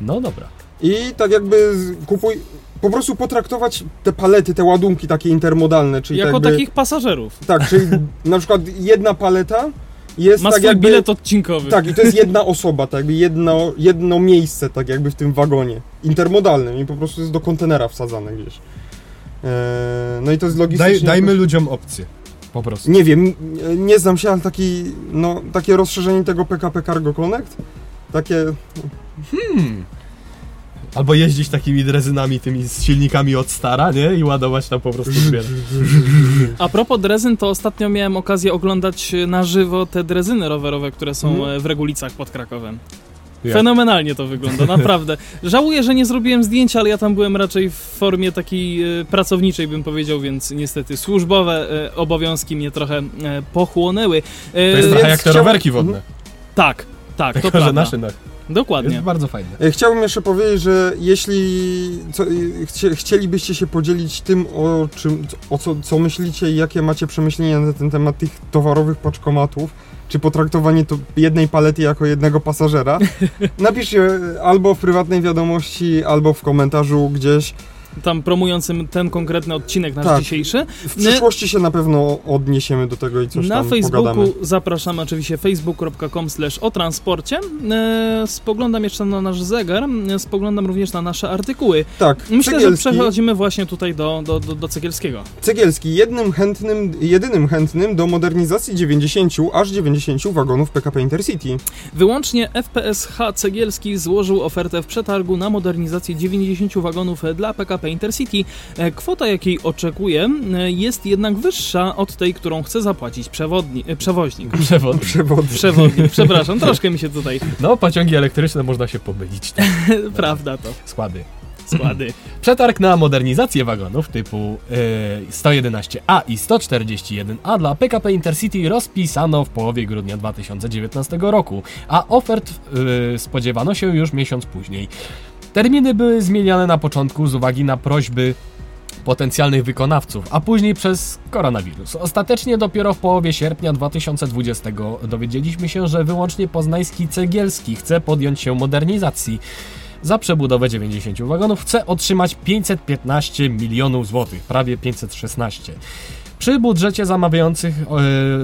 Speaker 4: No dobra.
Speaker 1: I tak jakby kupuj, po prostu potraktować te palety, te ładunki takie intermodalne, czyli
Speaker 2: jako
Speaker 1: jakby,
Speaker 2: takich pasażerów.
Speaker 1: Tak, czyli na przykład jedna paleta jest
Speaker 2: Ma
Speaker 1: tak
Speaker 2: swój
Speaker 1: jakby...
Speaker 2: bilet odcinkowy.
Speaker 1: Tak, i to jest jedna osoba, tak jakby jedno, jedno miejsce, tak jakby w tym wagonie intermodalnym i po prostu jest do kontenera wsadzane gdzieś. Eee, no i to jest logistycznie...
Speaker 4: Daj, dajmy
Speaker 1: jakoś-
Speaker 4: ludziom opcję. Po prostu.
Speaker 1: Nie wiem, nie znam się, ale taki, no, takie rozszerzenie tego PKP Cargo Connect, takie,
Speaker 4: Hmm. Albo jeździć takimi drezynami, tymi z silnikami od stara, nie? I ładować tam po prostu zbierać.
Speaker 2: A propos drezyn, to ostatnio miałem okazję oglądać na żywo te drezyny rowerowe, które są e, w Regulicach pod Krakowem. Fenomenalnie to wygląda, [LAUGHS] naprawdę. Żałuję, że nie zrobiłem zdjęcia, ale ja tam byłem raczej w formie takiej e, pracowniczej, bym powiedział, więc niestety służbowe e, obowiązki mnie trochę pochłonęły.
Speaker 4: To jest
Speaker 1: Więc
Speaker 4: trochę jak te rowerki wodne.
Speaker 2: Tak, tak, to
Speaker 4: Tylko, że
Speaker 2: prawda.
Speaker 4: na szynach.
Speaker 2: Dokładnie.
Speaker 4: Jest bardzo fajne.
Speaker 1: E, Chciałbym jeszcze powiedzieć, że jeśli co, e, chcie, chcielibyście się podzielić tym, o czym, o co, co myślicie i jakie macie przemyślenia na ten temat tych towarowych paczkomatów, czy potraktowanie to jednej palety jako jednego pasażera, [LAUGHS] napiszcie albo w prywatnej wiadomości, albo w komentarzu gdzieś.
Speaker 2: Tam promującym ten konkretny odcinek nasz
Speaker 1: Tak.
Speaker 2: dzisiejszy.
Speaker 1: W przyszłości się na pewno odniesiemy do tego i coś
Speaker 2: Na
Speaker 1: tam
Speaker 2: Facebooku
Speaker 1: pogadamy.
Speaker 2: zapraszamy oczywiście facebook.com slash o transporcie. E, spoglądam jeszcze na nasz zegar, e, spoglądam również na nasze artykuły.
Speaker 1: Tak,
Speaker 2: Myślę,
Speaker 1: Cegielski,
Speaker 2: że przechodzimy właśnie tutaj do, do, do, do Cegielskiego.
Speaker 1: Cegielski jednym chętnym, jedynym chętnym do modernizacji 90, aż 90 wagonów PKP Intercity.
Speaker 2: Wyłącznie FPSH Cegielski złożył ofertę w przetargu na modernizację 90 wagonów dla PKP Intercity. E, Kwota, jakiej oczekuje, e, jest jednak wyższa od tej, którą chce zapłacić przewodni, e, przewoźnik. [LAUGHS]
Speaker 4: Przewod.
Speaker 1: Przewody.
Speaker 2: Przewodnik, przepraszam, troszkę mi się tutaj,
Speaker 4: No, pociągi elektryczne można się pomylić. Tak. [LAUGHS]
Speaker 2: prawda to,
Speaker 4: Składy.
Speaker 2: składy. [CLEARS THROAT]
Speaker 4: Przetarg na modernizację wagonów typu y, 111A i 141A dla PKP Intercity rozpisano w połowie grudnia 2019 roku, a ofert y, spodziewano się już miesiąc później. Terminy były zmieniane na początku z uwagi na prośby potencjalnych wykonawców, a później przez koronawirus. Ostatecznie dopiero w połowie sierpnia 2020 dowiedzieliśmy się, że wyłącznie poznański Cegielski chce podjąć się modernizacji. za przebudowę 90 wagonów chce otrzymać 515 milionów złotych, prawie 516. Przy budżecie zamawiających,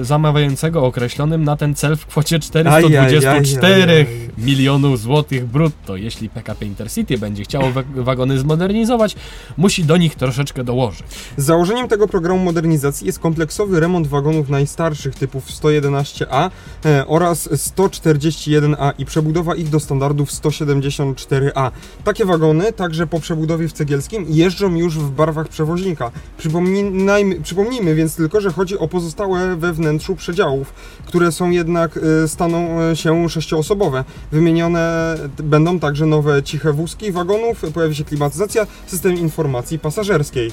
Speaker 4: e, zamawiającego określonym na ten cel w kwocie 424
Speaker 1: Ajajajajaj.
Speaker 4: milionów złotych brutto. Jeśli PKP Intercity będzie chciało wa- wagony zmodernizować, musi do nich troszeczkę dołożyć.
Speaker 1: Założeniem tego programu modernizacji jest kompleksowy remont wagonów najstarszych typów 111A e, oraz 141A i przebudowa ich do standardów 174A. Takie wagony, także po przebudowie w Cegielskim, jeżdżą już w barwach przewoźnika. Przypomnijmy, przypomnijmy więc tylko, że chodzi o pozostałe we wnętrzu przedziałów, które są jednak, e, staną e, się sześcioosobowe. Wymienione będą także nowe ciche wózki wagonów, pojawi się klimatyzacja, system informacji pasażerskiej.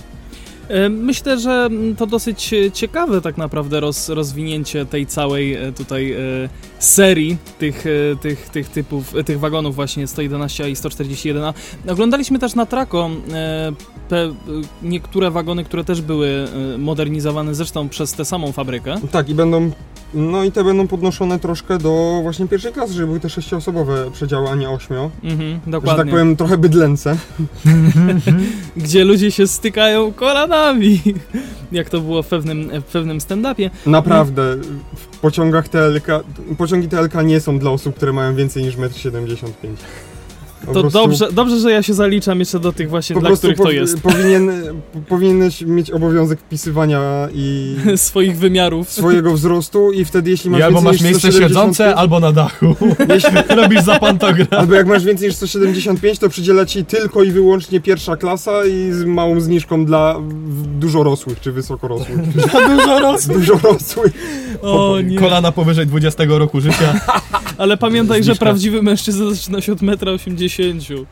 Speaker 2: E, Myślę, że to dosyć ciekawe tak naprawdę roz, rozwinięcie tej całej e, tutaj e, serii tych, tych, tych typów, tych wagonów właśnie 111 i 141A. Oglądaliśmy też na Trako niektóre wagony, które też były modernizowane zresztą przez tę samą fabrykę.
Speaker 1: Tak, i będą. No i te będą podnoszone troszkę do właśnie pierwszej klasy, żeby były te sześcioosobowe przedziały, a nie ośmio.
Speaker 2: Mhm,
Speaker 1: Że
Speaker 2: dokładnie.
Speaker 1: tak powiem, trochę bydlęce. [LAUGHS]
Speaker 2: Gdzie ludzie się stykają kolanami. Jak to było w pewnym, w pewnym stand-upie.
Speaker 1: Naprawdę, w pociągach TLK. Pociągi TLK nie są dla osób, które mają więcej niż 1,75 m.
Speaker 2: To prostu... dobrze, dobrze, że ja się zaliczam jeszcze do tych właśnie,
Speaker 1: po
Speaker 2: dla których to jest.
Speaker 1: Powinien, [LAUGHS] powinieneś mieć obowiązek wpisywania i... [LAUGHS]
Speaker 2: Swoich wymiarów.
Speaker 1: Swojego wzrostu i wtedy jeśli masz
Speaker 4: I albo masz miejsce
Speaker 1: 175,
Speaker 4: siedzące, albo na dachu.
Speaker 1: Jeśli [LAUGHS]
Speaker 4: robisz za pantograf.
Speaker 1: Albo jak masz więcej niż 175, to przydziela ci tylko i wyłącznie pierwsza klasa i z małą zniżką dla dużo rosłych, czy wysoko
Speaker 4: rosłych. Dla dużo rosłych.
Speaker 1: dużo rosłych.
Speaker 2: O, nie.
Speaker 4: Kolana powyżej 20 roku życia.
Speaker 2: Ale pamiętaj, że prawdziwy mężczyzna zaczyna się od metra 80 80.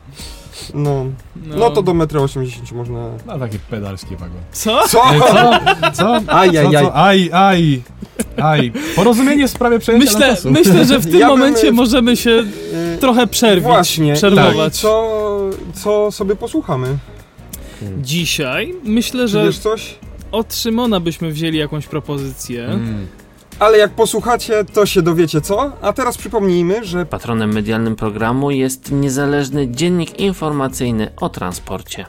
Speaker 1: No. no. No, to do metra 80 można.
Speaker 4: Na takie pedalskie wagon.
Speaker 2: Co?
Speaker 1: Co?
Speaker 4: E, co? Co?
Speaker 1: Aj,
Speaker 4: aj, aj. Aj, aj. aj. Porozumienie w sprawie przejęcia
Speaker 2: myślę. Myślę, że w tym
Speaker 1: ja
Speaker 2: momencie możemy się
Speaker 1: yy,
Speaker 2: trochę przerwić.
Speaker 1: Właśnie.
Speaker 2: Tak.
Speaker 1: Przerwować. Co, co sobie posłuchamy?
Speaker 2: Dzisiaj myślę, że.
Speaker 1: Czy wiesz coś?
Speaker 2: Od Szymona byśmy wzięli jakąś propozycję.
Speaker 4: Mm.
Speaker 1: Ale jak posłuchacie, to się dowiecie co. A teraz przypomnijmy, że
Speaker 3: Patronem medialnym programu jest niezależny dziennik informacyjny o transporcie.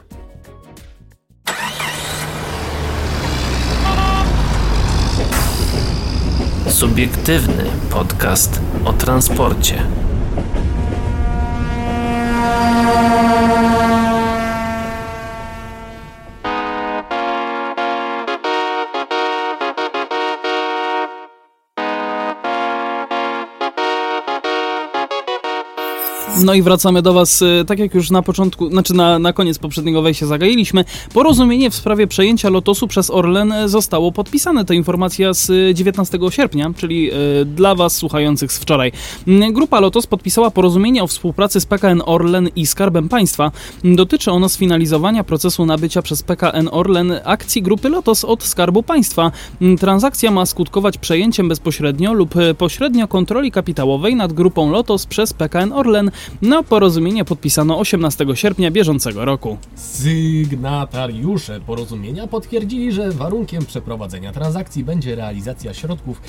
Speaker 3: Subiektywny podcast o transporcie.
Speaker 2: No i wracamy do Was, y, tak jak już na początku, znaczy na, na koniec poprzedniego wejścia zagailiśmy. Porozumienie w sprawie przejęcia Lotosu przez Orlen y, zostało podpisane. To informacja z y, 19 sierpnia, czyli y, dla Was słuchających z wczoraj. Mm, Grupa Lotos podpisała porozumienie o współpracy z PKN Orlen i Skarbem Państwa. Dotyczy ono sfinalizowania procesu nabycia przez PKN Orlen akcji grupy Lotos od Skarbu Państwa. Mm, Transakcja ma skutkować przejęciem bezpośrednio lub y, pośrednio kontroli kapitałowej nad grupą Lotos przez PKN Orlen. No, porozumienie podpisano 18 sierpnia bieżącego roku.
Speaker 4: Sygnatariusze porozumienia potwierdzili, że warunkiem przeprowadzenia transakcji będzie realizacja środków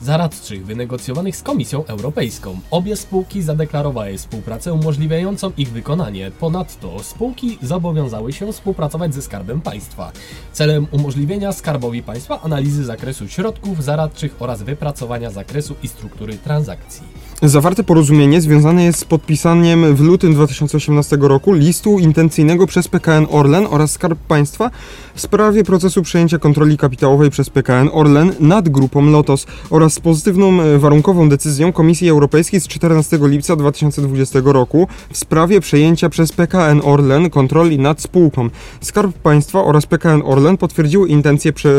Speaker 4: zaradczych wynegocjowanych z Komisją Europejską. Obie spółki zadeklarowały współpracę umożliwiającą ich wykonanie. Ponadto spółki zobowiązały się współpracować ze Skarbem Państwa. Celem umożliwienia Skarbowi Państwa analizy zakresu środków zaradczych oraz wypracowania zakresu i struktury transakcji.
Speaker 1: Zawarte porozumienie związane jest z podpisaniem w lutym 2018 roku listu intencyjnego przez PKN Orlen oraz Skarb Państwa w sprawie procesu przejęcia kontroli kapitałowej przez PKN Orlen nad grupą Lotos oraz z pozytywną e, warunkową decyzją Komisji Europejskiej z 14 lipca 2020 roku w sprawie przejęcia przez PKN Orlen kontroli nad spółką. Skarb Państwa oraz PKN Orlen potwierdziły intencje prze,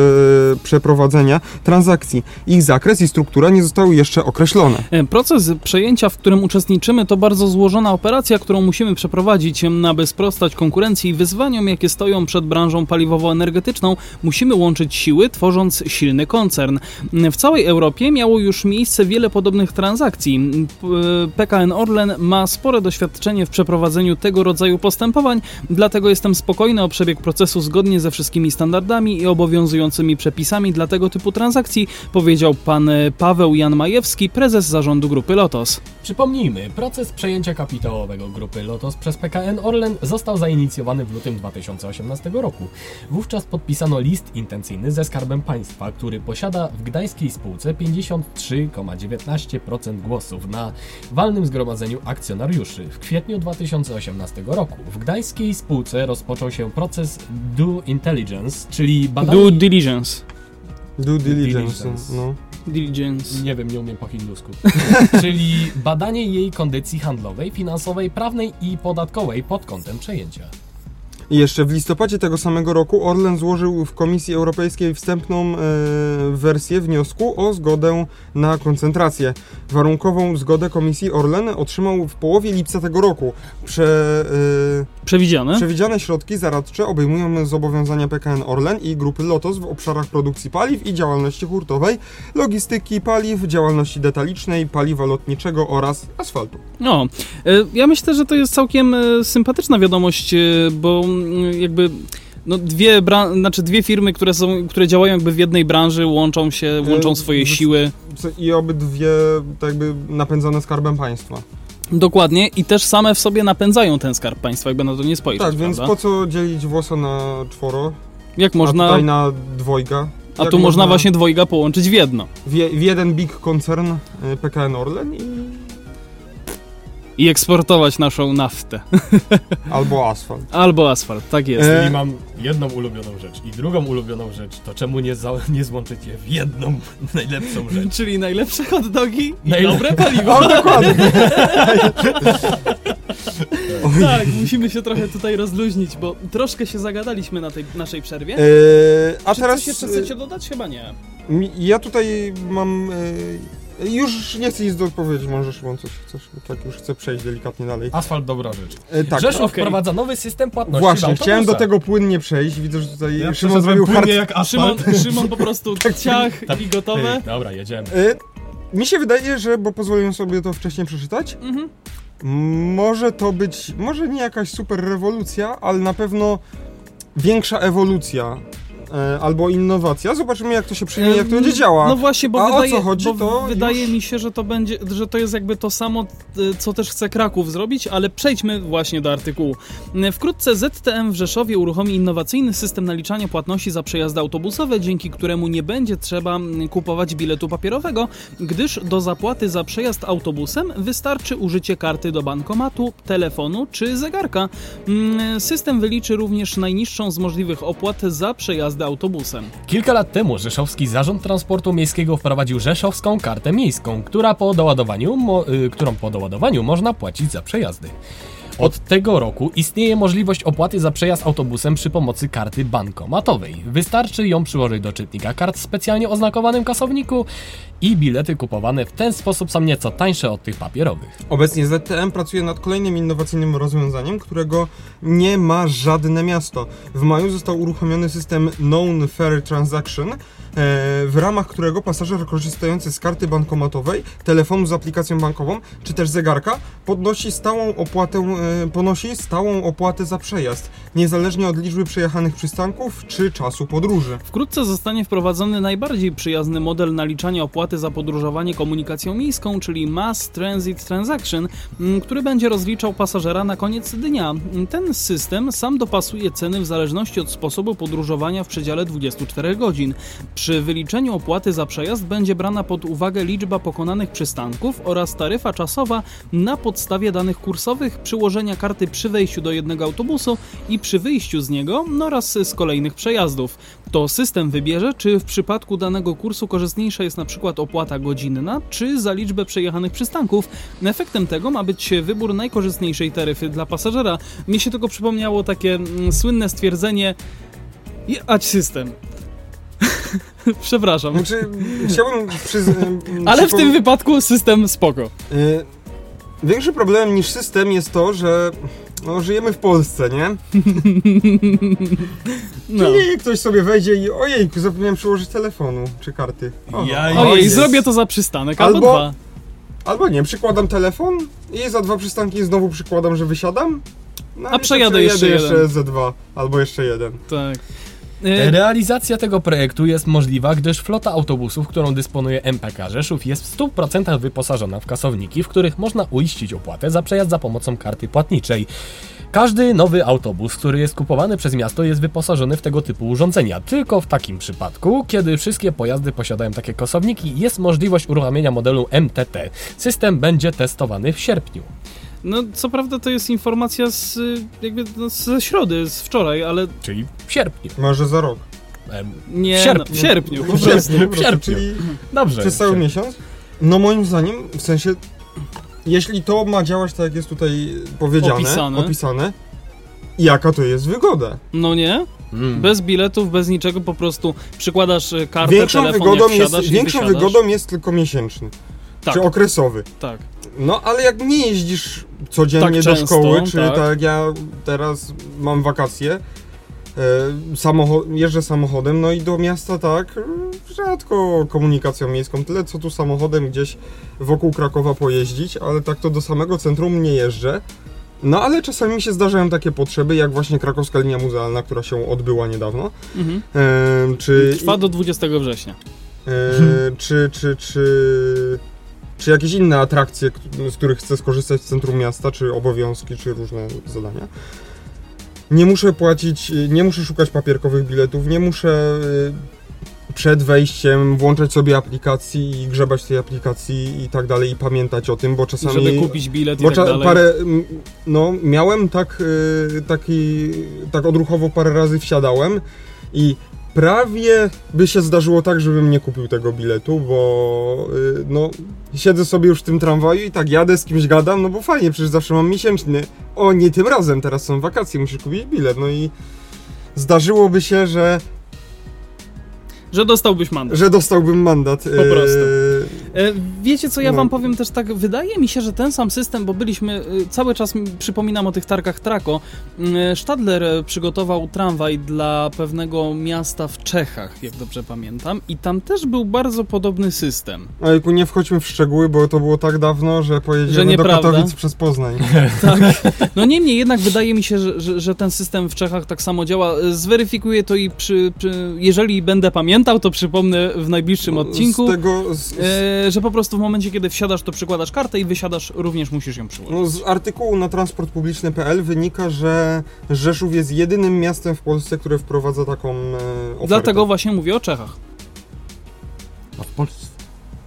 Speaker 1: przeprowadzenia transakcji. Ich zakres i struktura nie zostały jeszcze określone.
Speaker 2: E, Proces przejęcia, w którym uczestniczymy, to bardzo złożona operacja, którą musimy przeprowadzić, aby sprostać konkurencji i wyzwaniom, jakie stoją przed branżą paliwowo-energetyczną. Musimy łączyć siły, tworząc silny koncern. W całej Europie miało już miejsce wiele podobnych transakcji. PKN Orlen ma spore doświadczenie w przeprowadzeniu tego rodzaju postępowań, dlatego jestem spokojny o przebieg procesu zgodnie ze wszystkimi standardami i obowiązującymi przepisami dla tego typu transakcji, powiedział pan Paweł Jan Majewski, prezes zarządu grupy Lotos.
Speaker 4: Przypomnijmy, proces przejęcia kapitałowego grupy Lotos przez PKN Orlen został zainicjowany w lutym 2018 roku. Wówczas podpisano list intencyjny ze Skarbem Państwa, który posiada w gdańskiej spółce 53,19% głosów na walnym zgromadzeniu akcjonariuszy. W kwietniu 2018 roku w gdańskiej spółce rozpoczął się proces due intelligence, czyli badanie...
Speaker 2: Due diligence.
Speaker 1: Due diligence.
Speaker 4: diligence.
Speaker 1: No.
Speaker 2: Diligence.
Speaker 4: Nie wiem, nie umiem po hindusku. [LAUGHS] Czyli badanie jej kondycji handlowej, finansowej, prawnej i podatkowej pod kątem przejęcia.
Speaker 1: I jeszcze w listopadzie tego samego roku Orlen złożył w Komisji Europejskiej wstępną e, wersję wniosku o zgodę na koncentrację. Warunkową zgodę Komisji Orlen otrzymał w połowie lipca tego roku. Prze, e,
Speaker 2: Przewidziane?
Speaker 1: przewidziane środki zaradcze obejmują zobowiązania PKN Orlen i grupy Lotos w obszarach produkcji paliw i działalności hurtowej, logistyki paliw, działalności detalicznej, paliwa lotniczego oraz asfaltu.
Speaker 2: No, e, ja myślę, że to jest całkiem e, sympatyczna wiadomość, e, bo jakby no dwie, bra- znaczy dwie firmy, które, są, które działają jakby w jednej branży, łączą się, łączą
Speaker 1: E,
Speaker 2: swoje siły.
Speaker 1: I obydwie tak jakby napędzane skarbem państwa.
Speaker 2: Dokładnie i też same w sobie napędzają ten skarb państwa, jakby na to nie spojrzeć,
Speaker 1: Tak, więc
Speaker 2: prawda?
Speaker 1: po co dzielić włosa na czworo,
Speaker 2: Jak
Speaker 1: a
Speaker 2: można,
Speaker 1: tutaj na dwojga?
Speaker 2: a tu można właśnie dwojga połączyć w jedno.
Speaker 1: w, w jeden big koncern y, PKN Orlen i
Speaker 2: I eksportować naszą naftę. [LAUGHS]
Speaker 1: albo asfalt.
Speaker 2: Albo asfalt, tak jest.
Speaker 1: E,
Speaker 4: I mam jedną ulubioną rzecz i drugą ulubioną rzecz, to czemu nie, za, nie złączyć je w jedną [LAUGHS] najlepszą rzecz?
Speaker 2: Czyli najlepsze hot dogi i
Speaker 4: Najle-
Speaker 2: dobre [LAUGHS] paliwo.
Speaker 1: O, dokładnie.
Speaker 2: tak, musimy się trochę tutaj rozluźnić, bo troszkę się zagadaliśmy na tej naszej przerwie.
Speaker 1: E, a
Speaker 2: Czy
Speaker 1: teraz
Speaker 2: coś jeszcze chcecie dodać? Chyba nie.
Speaker 1: ja tutaj mam... y, już nie chcę nic do odpowiedzi, może Szymon coś chcesz, bo tak już chcę przejść delikatnie dalej.
Speaker 4: Asfalt dobra rzecz.
Speaker 1: E, tak,
Speaker 4: Rzeszów
Speaker 2: okej.
Speaker 4: wprowadza nowy system płatności
Speaker 1: właśnie, chciałem do tego płynnie przejść, widzę, że tutaj
Speaker 4: Ja
Speaker 1: Szymon zrobił hard...
Speaker 4: jak
Speaker 2: Szymon,
Speaker 4: asfalt. [LAUGHS]
Speaker 2: Szymon po prostu ciach
Speaker 4: Tak.
Speaker 2: i gotowe.
Speaker 4: Ej, Dobra, jedziemy.
Speaker 1: Y, mi się wydaje, że, bo pozwoliłem sobie to wcześniej przeczytać,
Speaker 2: Mhm.
Speaker 1: Może to być, może nie jakaś super rewolucja, ale na pewno większa ewolucja e, albo innowacja. Zobaczymy jak to się przyjmie, jak to będzie działać.
Speaker 2: No właśnie, bo
Speaker 1: A o
Speaker 2: wydaje,
Speaker 1: co chodzi, to
Speaker 2: wydaje
Speaker 1: już-
Speaker 2: mi się, że to będzie, że to jest jakby to samo, co też chce Kraków zrobić, ale przejdźmy właśnie do artykułu. Y, Wkrótce ZTM w Rzeszowie uruchomi innowacyjny system naliczania płatności za przejazdy autobusowe, dzięki któremu nie będzie trzeba kupować biletu papierowego, gdyż do zapłaty za przejazd autobusem wystarczy użycie karty do bankomatu, telefonu czy zegarka. System wyliczy również najniższą z możliwych opłat za przejazdy autobusem.
Speaker 4: Kilka lat temu Rzeszowski Zarząd Transportu Miejskiego wprowadził Rzeszowską Kartę Miejską, która po doładowaniu, y, którą po doładowaniu można płacić za przejazdy. Od tego roku istnieje możliwość opłaty za przejazd autobusem przy pomocy karty bankomatowej. Wystarczy ją przyłożyć do czytnika kart w specjalnie oznakowanym kasowniku i bilety kupowane w ten sposób są nieco tańsze od tych papierowych.
Speaker 1: Obecnie ZTM pracuje nad kolejnym innowacyjnym rozwiązaniem, którego nie ma żadne miasto. W maju został uruchomiony system Known Fair Transaction, e, w ramach którego pasażer korzystający z karty bankomatowej, telefonu z aplikacją bankową, czy też zegarka podnosi stałą opłatę, e, ponosi stałą opłatę za przejazd, niezależnie od liczby przejechanych przystanków czy czasu podróży.
Speaker 2: Wkrótce zostanie wprowadzony najbardziej przyjazny model naliczania opłaty za podróżowanie komunikacją miejską, czyli Mass Transit Transaction, który będzie rozliczał pasażera na koniec dnia. Ten system sam dopasuje ceny w zależności od sposobu podróżowania w przedziale 24 godzin. Przy wyliczeniu opłaty za przejazd będzie brana pod uwagę liczba pokonanych przystanków oraz taryfa czasowa na podstawie danych kursowych, przyłożenia karty przy wejściu do jednego autobusu i przy wyjściu z niego no oraz z kolejnych przejazdów. To system wybierze, czy w przypadku danego kursu korzystniejsza jest na przykład opłata godzinna, czy za liczbę przejechanych przystanków. Efektem tego ma być wybór najkorzystniejszej taryfy dla pasażera. Mi się tylko przypomniało takie mm, słynne stwierdzenie jechać system. [LAUGHS] Przepraszam.
Speaker 1: Znaczy, chciałbym przyz... [LAUGHS]
Speaker 2: Ale w tym wypadku system spoko.
Speaker 1: Y, Większym problemem niż system jest to, że No, żyjemy w Polsce, nie? [LAUGHS]
Speaker 2: No.
Speaker 1: Czyli ktoś sobie wejdzie i ojejku, zapomniałem przyłożyć telefonu czy karty. O,
Speaker 4: Ja-
Speaker 1: o,
Speaker 2: Ojej,
Speaker 1: jest.
Speaker 2: zrobię to za przystanek, albo,
Speaker 1: Albo-
Speaker 2: dwa.
Speaker 1: Albo nie, przykładam telefon i za dwa przystanki znowu przykładam, że wysiadam. No
Speaker 2: A
Speaker 1: i to
Speaker 2: przejadę jeszcze
Speaker 1: jeszcze
Speaker 2: jeden.
Speaker 1: ze dwa, albo jeszcze jeden.
Speaker 2: Tak. E,
Speaker 4: Realizacja tego projektu jest możliwa, gdyż flota autobusów, którą dysponuje MPK Rzeszów jest w 100% wyposażona w kasowniki, w których można uiścić opłatę za przejazd za pomocą karty płatniczej. Każdy nowy autobus, który jest kupowany przez miasto jest wyposażony w tego typu urządzenia. Tylko w takim przypadku, kiedy wszystkie pojazdy posiadają takie kasowniki, jest możliwość uruchamiania modelu MTT. System będzie testowany w sierpniu.
Speaker 2: No, co prawda to jest informacja z, y, jakby no, ze środy, z wczoraj, ale
Speaker 4: Czyli w sierpniu.
Speaker 1: Może za rok.
Speaker 4: Em,
Speaker 2: nie,
Speaker 4: W sierpniu.
Speaker 2: No, w sierpniu.
Speaker 1: W sierpniu, prostu,
Speaker 4: sierpniu.
Speaker 1: Czyli
Speaker 4: Dobrze.
Speaker 1: przez cały miesiąc. No moim zdaniem, w sensie, jeśli to ma działać tak jak jest tutaj powiedziane,
Speaker 2: Opisane.
Speaker 1: opisane jaka to jest wygoda.
Speaker 2: No nie?
Speaker 4: Mm.
Speaker 2: Bez biletów, bez niczego, po prostu przykładasz y, kartę,
Speaker 1: Większą,
Speaker 2: telefon,
Speaker 1: wygodą jest, większą
Speaker 2: wysiadasz.
Speaker 1: wygodą jest tylko miesięczny,
Speaker 2: Tak,
Speaker 1: czy okresowy.
Speaker 2: tak.
Speaker 1: No ale jak nie jeździsz codziennie
Speaker 2: Tak
Speaker 1: do
Speaker 2: często,
Speaker 1: szkoły, czy
Speaker 2: tak.
Speaker 1: tak. jak ja teraz mam wakacje, e, samocho- jeżdżę samochodem, no i do miasta tak, rzadko komunikacją miejską, tyle co tu samochodem gdzieś wokół Krakowa pojeździć, ale tak to do samego centrum nie jeżdżę. No ale czasami mi się zdarzają takie potrzeby, jak właśnie krakowska linia muzealna, która się odbyła niedawno.
Speaker 2: Mhm.
Speaker 1: E, czy
Speaker 2: Trwa do 20 września.
Speaker 1: E, czy, czy, czy, czy jakieś inne atrakcje, z których chcę skorzystać w centrum miasta, czy obowiązki, czy różne zadania. Nie muszę płacić, y, nie muszę szukać papierkowych biletów, nie muszę y, przed wejściem włączać sobie aplikacji i grzebać tej aplikacji i tak dalej i pamiętać o tym, bo czasami...
Speaker 2: Żeby kupić bilet i
Speaker 1: Bo
Speaker 2: tak
Speaker 1: cza-
Speaker 2: dalej.
Speaker 1: parę, no miałem tak, y, taki, tak odruchowo parę razy wsiadałem i prawie by się zdarzyło tak, żebym nie kupił tego biletu, bo y, no siedzę sobie już w tym tramwaju i tak jadę z kimś gadam, no bo fajnie, przecież zawsze mam miesięczny. O, nie tym razem, teraz są wakacje, musisz kupić bilet, no i zdarzyłoby się, że,
Speaker 2: Że dostałbyś mandat.
Speaker 1: że dostałbym mandat. Po
Speaker 2: prostu. E, Wiecie co, ja
Speaker 1: No.
Speaker 2: wam powiem też tak, wydaje mi się, że ten sam system, bo byliśmy, y, cały czas przypominam o tych targach Trako, y, Stadler e, przygotował tramwaj dla pewnego miasta w Czechach, jak dobrze pamiętam, i tam też był bardzo podobny system.
Speaker 1: Ojku, nie wchodźmy w szczegóły, bo to było tak dawno, że pojedziemy
Speaker 2: Że
Speaker 1: do. Katowic przez Poznań. [LAUGHS]
Speaker 2: Tak. No niemniej jednak wydaje mi się, że, że, że ten system w Czechach tak samo działa. E, Zweryfikuję to i przy, przy, jeżeli będę pamiętał, to przypomnę w najbliższym odcinku.
Speaker 1: Z tego, z, z,
Speaker 2: E, że po prostu w momencie, kiedy wsiadasz, to przykładasz kartę i wysiadasz, również musisz ją przyłożyć.
Speaker 1: No, z artykułu na transportpubliczny.pl wynika, że Rzeszów jest jedynym miastem w Polsce, które wprowadza taką e, ofertę.
Speaker 2: Dlatego właśnie mówię o Czechach.
Speaker 4: A w Polsce.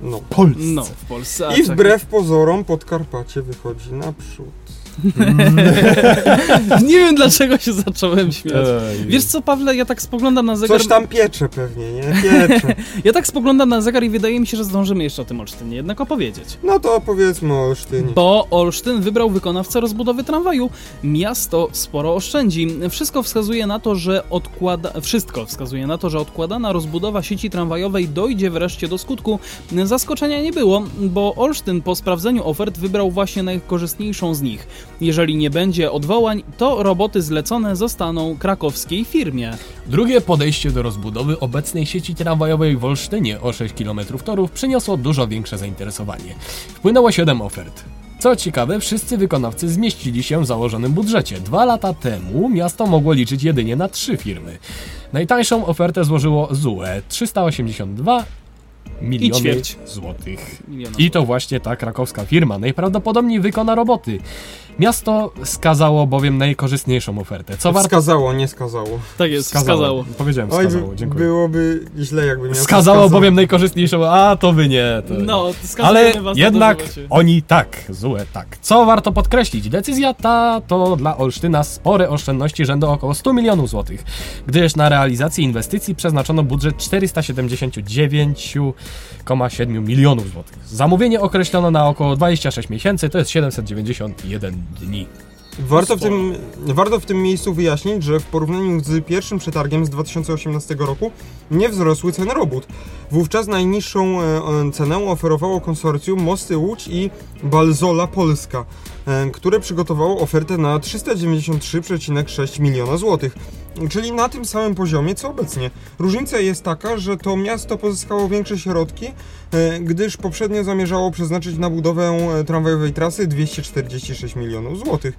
Speaker 1: No.
Speaker 4: Polsce.
Speaker 2: No, w Polsce.
Speaker 1: I wbrew pozorom Podkarpacie wychodzi naprzód. [LAUGHS]
Speaker 2: Nie wiem dlaczego się zacząłem śmiać. Wiesz co, Pawle, ja tak spoglądam na zegar.
Speaker 1: Coś tam piecze pewnie, nie? Piecze. [LAUGHS]
Speaker 2: Ja tak spoglądam na zegar i wydaje mi się, że zdążymy jeszcze o tym Olsztynie jednak opowiedzieć.
Speaker 1: No to powiedzmy o Olsztynie.
Speaker 2: Bo Olsztyn wybrał wykonawcę rozbudowy tramwaju. Miasto sporo oszczędzi. Wszystko wskazuje na to, że odkłada... Wszystko wskazuje na to, że odkładana rozbudowa sieci tramwajowej dojdzie wreszcie do skutku. Zaskoczenia nie było, bo Olsztyn po sprawdzeniu ofert wybrał właśnie najkorzystniejszą z nich. Jeżeli nie będzie odwołań, to roboty zlecone zostaną krakowskiej firmie.
Speaker 4: Drugie podejście do rozbudowy obecnej sieci tramwajowej w Olsztynie o 6 km torów przyniosło dużo większe zainteresowanie. Wpłynęło 7 ofert. Co ciekawe, wszyscy wykonawcy zmieścili się w założonym budżecie. Dwa lata temu miasto mogło liczyć jedynie na trzy firmy. Najtańszą ofertę złożyło ZUE 382 miliony
Speaker 2: ćwierć.
Speaker 4: złotych.
Speaker 2: Miliona
Speaker 4: I to właśnie ta krakowska firma najprawdopodobniej wykona roboty. Miasto skazało bowiem najkorzystniejszą ofertę. Co warto
Speaker 1: Wskazało, nie skazało.
Speaker 2: Tak jest, wskazało.
Speaker 4: Powiedziałem
Speaker 1: Oj,
Speaker 4: wskazało,
Speaker 1: by,
Speaker 4: dziękuję.
Speaker 1: byłoby źle jakby miał to
Speaker 4: Wskazało
Speaker 1: wskazać.
Speaker 4: bowiem najkorzystniejszą, a to wy nie. To...
Speaker 2: No,
Speaker 4: Ale jednak oni tak, złe tak. Co warto podkreślić, decyzja ta to dla Olsztyna spore oszczędności rzędu około 100 milionów złotych, gdyż na realizację inwestycji przeznaczono budżet 479,7 milionów złotych. Zamówienie określono na około 26 miesięcy, to jest 791 dni.
Speaker 1: Warto w, tym, warto w tym miejscu wyjaśnić, że w porównaniu z pierwszym przetargiem z 2018 roku nie wzrosły ceny robót. Wówczas najniższą e, cenę oferowało konsorcjum Mosty Łódź i Balzola Polska, e, które przygotowało ofertę na 393,6 miliona złotych, czyli na tym samym poziomie co obecnie. Różnica jest taka, że to miasto pozyskało większe środki, e, gdyż poprzednio zamierzało przeznaczyć na budowę e, tramwajowej trasy 246 milionów złotych.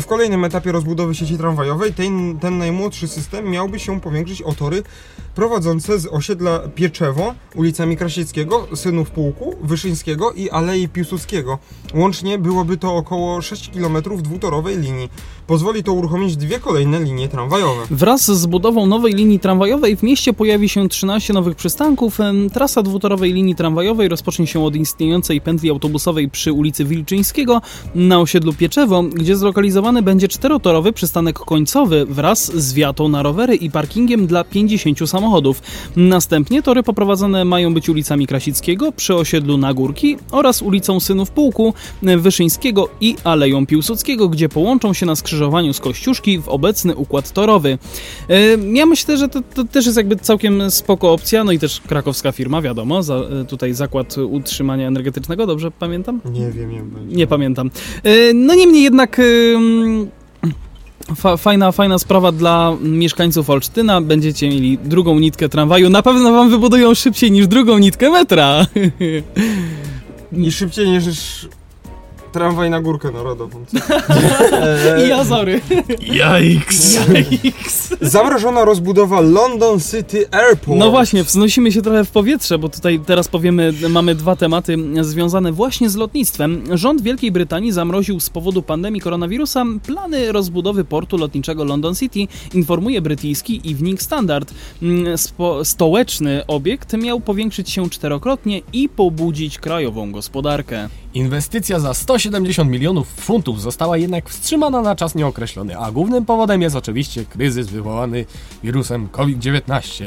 Speaker 1: W kolejnym etapie rozbudowy sieci tramwajowej ten, ten najmłodszy system miałby się powiększyć o tory prowadzące z osiedla Pieczewo ulicami Krasieckiego, Synów Pułku, Wyszyńskiego i Alei Piłsudskiego. Łącznie byłoby to około 6 km dwutorowej linii. Pozwoli to uruchomić dwie kolejne linie tramwajowe.
Speaker 2: Wraz z budową nowej linii tramwajowej w mieście pojawi się 13 nowych przystanków. Trasa dwutorowej linii tramwajowej rozpocznie się od istniejącej pętli autobusowej przy ulicy Wilczyńskiego na osiedlu Pieczewo, gdzie zlokalizowany będzie czterotorowy przystanek końcowy wraz z wiatą na rowery i parkingiem dla 50 samochodów. Następnie tory poprowadzone mają być ulicami Krasickiego przy osiedlu Nagórki oraz ulicą Synów Pułku, Wyszyńskiego i Aleją Piłsudskiego, gdzie połączą się na skrzyżowaniu z Kościuszki w obecny układ torowy. E, Ja myślę, że to, to też jest jakby całkiem spoko opcja, no i też krakowska firma, wiadomo, za, e, tutaj zakład utrzymania energetycznego, dobrze pamiętam?
Speaker 1: Nie wiem, nie wiem.
Speaker 2: Nie pamiętam. E, No niemniej jednak fa, fajna, fajna sprawa dla mieszkańców Olsztyna. Będziecie mieli drugą nitkę tramwaju. Na pewno wam wybudują szybciej niż drugą nitkę metra. [LAUGHS]
Speaker 1: I szybciej niż tramwaj na górkę narodową. co? [LAUGHS]
Speaker 2: I Azory. [LAUGHS]
Speaker 4: Jajks!
Speaker 1: Zamrożona rozbudowa London City Airport.
Speaker 2: No właśnie, wznosimy się trochę w powietrze, bo tutaj teraz powiemy, mamy dwa tematy związane właśnie z lotnictwem. Rząd Wielkiej Brytanii zamroził z powodu pandemii koronawirusa plany rozbudowy portu lotniczego London City, informuje brytyjski Evening Standard. Mm, Spo, stołeczny obiekt miał powiększyć się czterokrotnie i pobudzić krajową gospodarkę.
Speaker 4: Inwestycja za 170 milionów funtów została jednak wstrzymana na czas nieokreślony, a głównym powodem jest oczywiście kryzys wywołany wirusem COVID-19.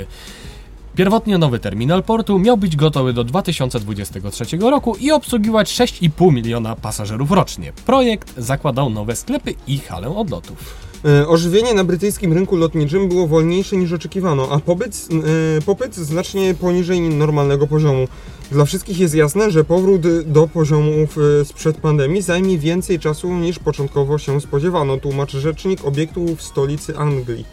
Speaker 4: Pierwotnie nowy terminal portu miał być gotowy do 2023 roku i obsługiwać 6,5 miliona pasażerów rocznie. Projekt zakładał nowe sklepy i halę odlotów.
Speaker 1: E, Ożywienie na brytyjskim rynku lotniczym było wolniejsze niż oczekiwano, a popyt, e, popyt znacznie poniżej normalnego poziomu. Dla wszystkich jest jasne, że powrót do poziomów e, sprzed pandemii zajmie więcej czasu niż początkowo się spodziewano, tłumaczy rzecznik obiektu w stolicy Anglii.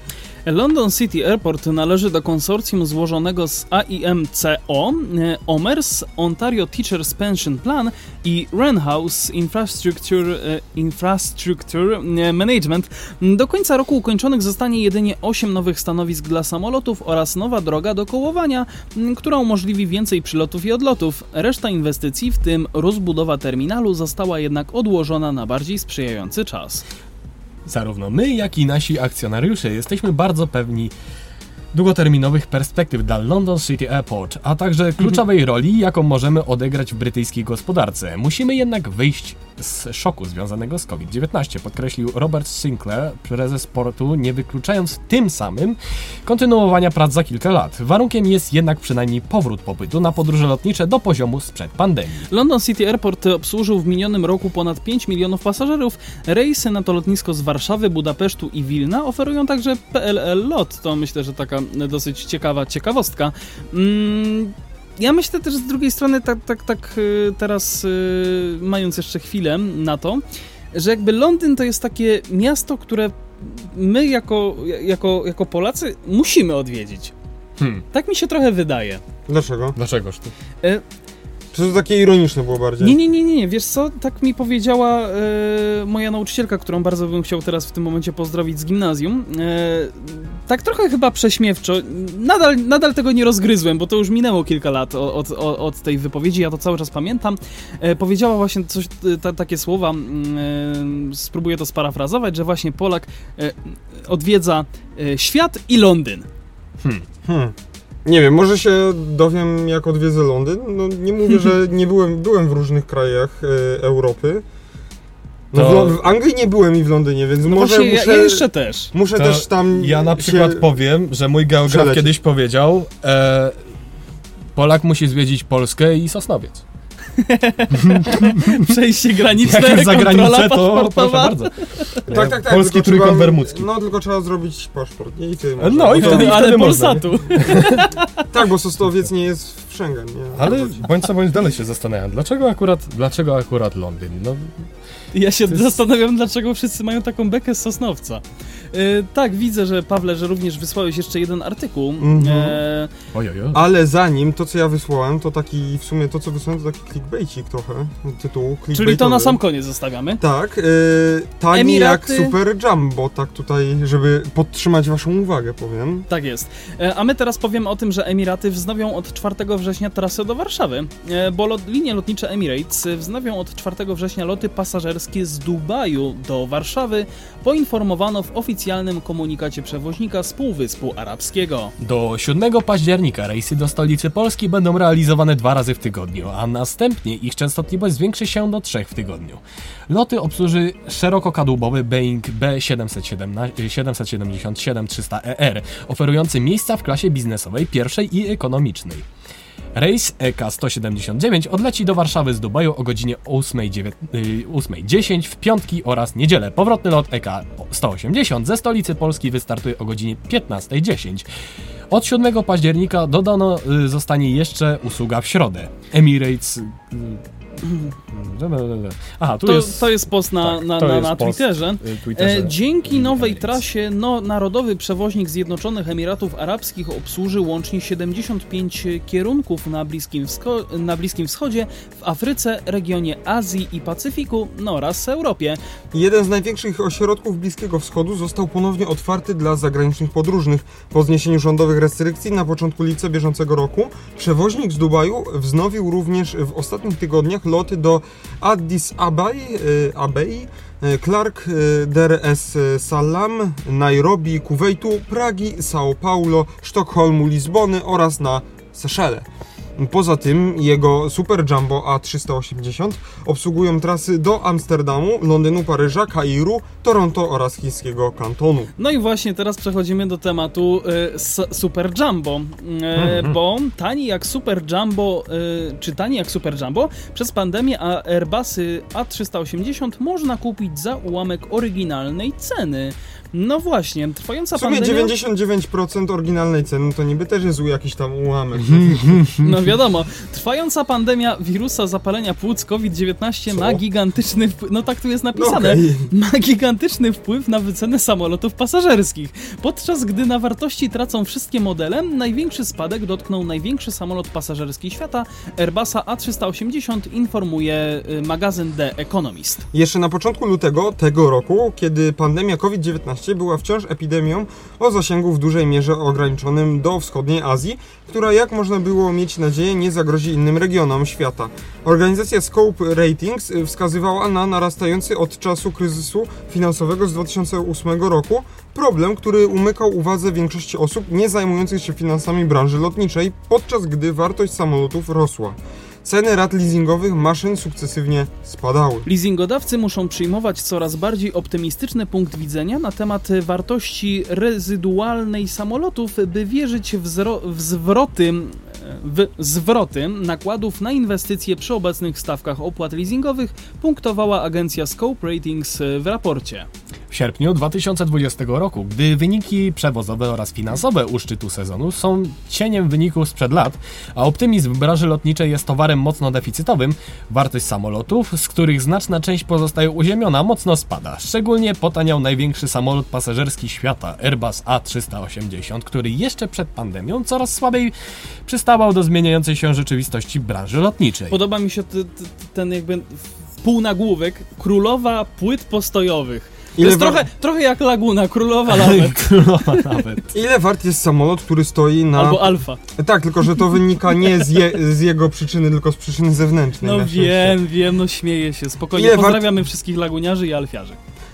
Speaker 2: London City Airport należy do konsorcjum złożonego z AIMCO, e, OMERS, Ontario Teachers Pension Plan i Renhouse Infrastructure, e, Infrastructure e, Management. Do końca roku ukończonych zostanie jedynie 8 nowych stanowisk dla samolotów oraz nowa droga do kołowania, która umożliwi więcej przylotów i odlotów. Reszta inwestycji, w tym rozbudowa terminalu, została jednak odłożona na bardziej sprzyjający czas.
Speaker 4: Zarówno my, jak i nasi akcjonariusze jesteśmy bardzo pewni długoterminowych perspektyw dla London City Airport, a także kluczowej roli, jaką możemy odegrać w brytyjskiej gospodarce. Musimy jednak wyjść z szoku związanego z COVID-19, podkreślił Robert Sinclair, prezes portu, nie wykluczając tym samym kontynuowania prac za kilka lat. Warunkiem jest jednak przynajmniej powrót popytu na podróże lotnicze do poziomu sprzed pandemii.
Speaker 2: London City Airport obsłużył w minionym roku ponad 5 milionów pasażerów. Rejsy na to lotnisko z Warszawy, Budapesztu i Wilna oferują także PLL LOT. To myślę, że taka dosyć ciekawa ciekawostka. Mm, ja myślę też z drugiej strony, tak, tak, tak y, teraz y, mając jeszcze chwilę na to, że jakby Londyn to jest takie miasto, które my jako, jako, jako Polacy musimy odwiedzić.
Speaker 4: Hmm.
Speaker 2: Tak mi się trochę wydaje.
Speaker 1: Dlaczego?
Speaker 4: Dlaczegoż to?
Speaker 1: Czy to takie ironiczne było bardziej?
Speaker 2: Nie, nie, nie, nie, wiesz co, tak mi powiedziała e, moja nauczycielka, którą bardzo bym chciał teraz w tym momencie pozdrowić z gimnazjum. E, tak trochę chyba prześmiewczo, nadal, nadal tego nie rozgryzłem, bo to już minęło kilka lat od, od, od- tej wypowiedzi, ja to cały czas pamiętam. E, powiedziała właśnie coś, e, ta, takie słowa, mm, e, spróbuję to sparafrazować, że właśnie Polak e, odwiedza świat i Londyn.
Speaker 1: Hmm. Nie wiem, może się dowiem jak odwiedzę Londyn. No nie mówię, że [LAUGHS] nie byłem, byłem w różnych krajach e, Europy. No,
Speaker 4: To-
Speaker 1: w, Anglii nie byłem i w Londynie, więc
Speaker 2: No
Speaker 1: może muszę,
Speaker 2: ja, ja jeszcze też.
Speaker 1: muszę
Speaker 4: To
Speaker 1: też tam
Speaker 4: Ja na przykład powiem, że mój geograf
Speaker 1: przelecieć.
Speaker 4: kiedyś powiedział, e, Polak musi zwiedzić Polskę i Sosnowiec. [LAUGHS]
Speaker 2: Przejście graniczne,
Speaker 4: Jak już za granicę, to proszę bardzo.
Speaker 1: Tak, tak, tak.
Speaker 4: Polski
Speaker 1: tylko
Speaker 4: trójkąt
Speaker 1: trzeba-
Speaker 4: bermudzki.
Speaker 1: No, tylko trzeba zrobić paszport. Nie? I ty
Speaker 4: No i wtedy-
Speaker 2: Ale
Speaker 4: można.
Speaker 2: Polsatu.
Speaker 1: Tak, bo Sostowiec nie jest w Schengen, nie?
Speaker 4: Ale bądź co bądź dalej się zastanawiam, dlaczego akurat, dlaczego akurat Londyn? No,
Speaker 2: Ja się
Speaker 4: jest-
Speaker 2: zastanawiam, dlaczego wszyscy mają taką bekę z Sosnowca. E, tak, widzę, że Pawle, że również wysłałeś jeszcze jeden artykuł.
Speaker 1: Mhm.
Speaker 2: E,
Speaker 4: oj, oj, oj.
Speaker 1: Ale zanim to, co ja wysłałem, to taki, w sumie to, co wysłałem, to taki clickbaitik trochę, tytuł
Speaker 2: czyli to na sam koniec zostawiamy.
Speaker 1: Tak, yy, tani
Speaker 2: Emiraty.
Speaker 1: jak Super Jumbo, tak tutaj, żeby podtrzymać waszą uwagę, powiem.
Speaker 2: Tak jest. E, A my teraz powiemy o tym, że Emiraty wznowią od 4 września trasę do Warszawy, e, bo lot, linie lotnicze Emirates wznowią od 4 września loty pasażerskie z Dubaju do Warszawy, poinformowano w oficjalnym komunikacie przewoźnika z Półwyspu Arabskiego.
Speaker 4: Do 7 października rejsy do stolicy Polski będą realizowane dwa razy w tygodniu, a następnie ich częstotliwość zwiększy się do trzech w tygodniu. Loty obsłuży szerokokadłubowy Boeing B777-300ER, E oferujący miejsca w klasie biznesowej pierwszej i ekonomicznej. Rejs E EK-179 odleci do Warszawy z Dubaju o godzinie 8.09 y, 8.10 w piątki oraz niedzielę. Powrotny lot E EK-180 ze stolicy Polski wystartuje o godzinie 15.10. Od 7 października dodano y, zostanie jeszcze usługa w środę. Emirates... y, Aha, tu
Speaker 2: To
Speaker 4: jest...
Speaker 2: to jest post na,
Speaker 4: tak,
Speaker 2: na, na,
Speaker 4: jest
Speaker 2: na. Twitterze.
Speaker 4: y, Twitterze.
Speaker 2: E, dzięki nowej trasie no, Narodowy Przewoźnik Zjednoczonych Emiratów Arabskich obsłuży łącznie 75 kierunków na Bliskim, Wscho- na Bliskim Wschodzie, w Afryce, regionie Azji i Pacyfiku no, oraz Europie.
Speaker 1: Jeden z największych ośrodków Bliskiego Wschodu został ponownie otwarty dla zagranicznych podróżnych. Po zniesieniu rządowych restrykcji na początku lipca bieżącego roku, przewoźnik z Dubaju wznowił również w ostatnich tygodniach loty do Addis Abay, e, Abei, e, Clark, e, Dar es Salaam, Nairobi, Kuwejtu, Pragi, São Paulo, Sztokholmu, Lizbony oraz na Seszele. Poza tym jego Super Jumbo A380 obsługują trasy do Amsterdamu, Londynu, Paryża, Kairu, Toronto oraz chińskiego kantonu.
Speaker 2: No i właśnie teraz przechodzimy do tematu s- Super Jumbo, e, bo tani jak Super Jumbo, e, czy tani jak Super Jumbo, przez pandemię a Airbusy A380 można kupić za ułamek oryginalnej ceny. No właśnie, trwająca
Speaker 1: W sumie
Speaker 2: pandemia...
Speaker 1: 99% oryginalnej ceny to niby też jest jakiś tam ułamek. [LAUGHS]
Speaker 2: No wiadomo, trwająca pandemia wirusa zapalenia płuc COVID-19 ma gigantyczny wpływ, no tak tu jest
Speaker 1: No
Speaker 2: napisane,
Speaker 1: okej.
Speaker 2: ma gigantyczny wpływ na wycenę samolotów pasażerskich. Podczas gdy na wartości tracą wszystkie modele, największy spadek dotknął największy samolot pasażerski świata, Airbusa A380, informuje y, magazyn The Economist.
Speaker 1: Jeszcze na początku lutego tego roku, kiedy pandemia COVID-19 była wciąż epidemią o zasięgu w dużej mierze ograniczonym do wschodniej Azji, która jak można było mieć nadzieję nie zagrozi innym regionom świata. Organizacja Scope Ratings wskazywała na narastający od czasu kryzysu finansowego z 2008 roku problem, który umykał uwadze większości osób nie zajmujących się finansami branży lotniczej, podczas gdy wartość samolotów rosła. Ceny rat leasingowych maszyn sukcesywnie spadały.
Speaker 2: Leasingodawcy muszą przyjmować coraz bardziej optymistyczny punkt widzenia na temat wartości rezydualnej samolotów, by wierzyć w, w zwroty w zwroty nakładów na inwestycje przy obecnych stawkach opłat leasingowych, punktowała agencja Scope Ratings w raporcie.
Speaker 4: W sierpniu 2020 roku, gdy wyniki przewozowe oraz finansowe u szczytu sezonu są cieniem wyników sprzed lat, a optymizm w branży lotniczej jest towarem mocno deficytowym, wartość samolotów, z których znaczna część pozostaje uziemiona, mocno spada. Szczególnie potaniał największy samolot pasażerski świata, Airbus A380, który jeszcze przed pandemią coraz słabiej przystawał do zmieniającej się rzeczywistości branży lotniczej.
Speaker 2: Podoba mi się ten jakby półnagłówek królowa płyt postojowych. To
Speaker 1: Ile
Speaker 2: jest
Speaker 1: wa-
Speaker 2: trochę, trochę jak Laguna, królowa [LAUGHS] nawet.
Speaker 4: Królowa nawet.
Speaker 1: Ile wart jest samolot, który stoi na...
Speaker 2: Albo Alfa.
Speaker 1: Tak, tylko że to wynika nie z, je, z jego przyczyny, tylko z przyczyny zewnętrznej.
Speaker 2: No wiem, wiem, no śmieję się. Spokojnie,
Speaker 1: Ile wart-
Speaker 2: pozdrawiamy wszystkich laguniarzy i alfiarzy.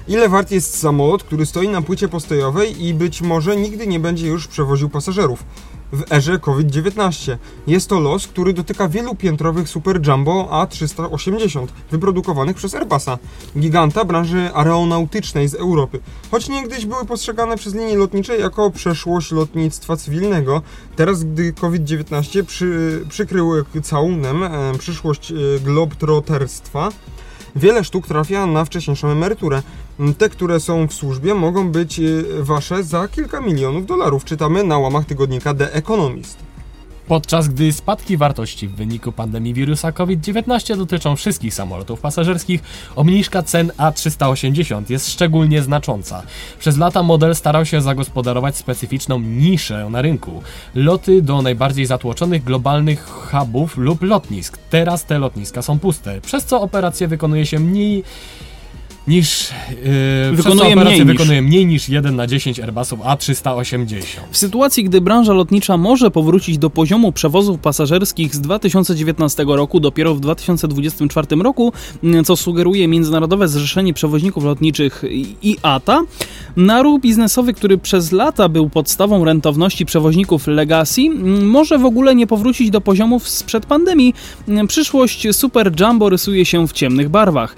Speaker 1: Ile wart jest samolot, który stoi na płycie postojowej i być może nigdy nie będzie już przewoził pasażerów? W erze COVID-19. Jest to los, który dotyka wielu piętrowych Super Jumbo A380 wyprodukowanych przez Airbusa, giganta branży aeronautycznej z Europy. Choć niegdyś były postrzegane przez linie lotnicze jako przeszłość lotnictwa cywilnego, teraz gdy COVID-19 przy, przykrył całunem e, przyszłość e, globtrotterstwa, Wiele sztuk trafia na wcześniejszą emeryturę. Te, które są w służbie, mogą być y, wasze za kilka milionów dolarów. Czytamy na łamach tygodnika The Economist.
Speaker 4: Podczas gdy spadki wartości w wyniku pandemii wirusa COVID-19 dotyczą wszystkich samolotów pasażerskich, obniżka cen A380 jest szczególnie znacząca. Przez lata model starał się zagospodarować specyficzną niszę na rynku. Loty do najbardziej zatłoczonych globalnych hubów lub lotnisk. Teraz te lotniska są puste, przez co operacje wykonuje się mniej niż yy, wykonuje, mniej wykonuje niż... mniej niż 1 na 10 Airbusów A380.
Speaker 2: W sytuacji, gdy branża lotnicza może powrócić do poziomu przewozów pasażerskich z 2019 roku dopiero w 2024 roku, mm, co sugeruje Międzynarodowe Zrzeszenie Przewoźników Lotniczych IATA, naród biznesowy, który przez lata był podstawą rentowności przewoźników Legacy, mm, może w ogóle nie powrócić do poziomów sprzed pandemii. Mm, przyszłość Super Jumbo rysuje się w ciemnych barwach.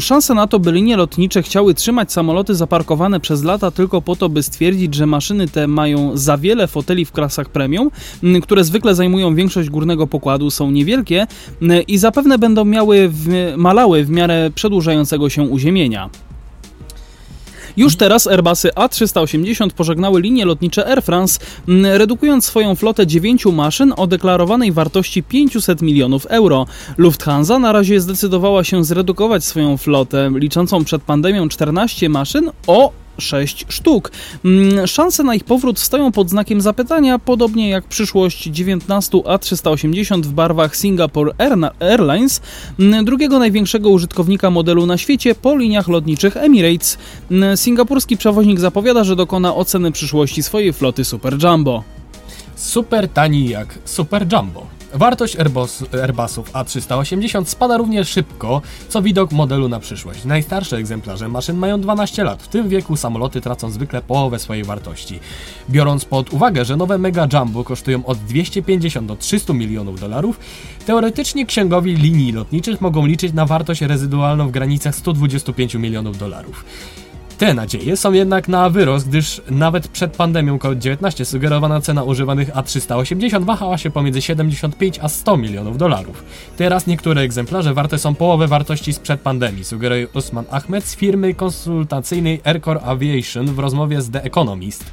Speaker 2: Szanse na to, by linie lotnicze chciały trzymać samoloty zaparkowane przez lata tylko po to, by stwierdzić, że maszyny te mają za wiele foteli w klasach premium, które zwykle zajmują większość górnego pokładu, są niewielkie i zapewne będą miały w, malały w miarę przedłużającego się uziemienia. Już teraz Airbusy A380 pożegnały linie lotnicze Air France, redukując swoją flotę 9 maszyn o deklarowanej wartości 500 milionów euro. Lufthansa na razie zdecydowała się zredukować swoją flotę, liczącą przed pandemią 14 maszyn, o 6 sztuk. Mm, szanse na ich powrót stoją pod znakiem zapytania, podobnie jak przyszłość 19 A380 w barwach Singapore Airlines, mm, drugiego największego użytkownika modelu na świecie po liniach lotniczych Emirates. Mm, singapurski przewoźnik zapowiada, że dokona oceny przyszłości swojej floty Super Jumbo.
Speaker 4: Super tani jak Super Jumbo. Wartość Airbus, Airbusów A380 spada również szybko, co widok modelu na przyszłość. Najstarsze egzemplarze maszyn mają 12 lat. W tym wieku samoloty tracą zwykle połowę swojej wartości. Biorąc pod uwagę, że nowe Mega Jumbo kosztują od 250 do 300 milionów dolarów, teoretycznie księgowi linii lotniczych mogą liczyć na wartość rezydualną w granicach 125 milionów dolarów. Te nadzieje są jednak na wyrost, gdyż nawet przed pandemią COVID-19 sugerowana cena używanych A380 wahała się pomiędzy 75 a 100 milionów dolarów. Teraz niektóre egzemplarze warte są połowę wartości sprzed pandemii, sugeruje Usman Ahmed z firmy konsultacyjnej Aircore Aviation w rozmowie z The Economist.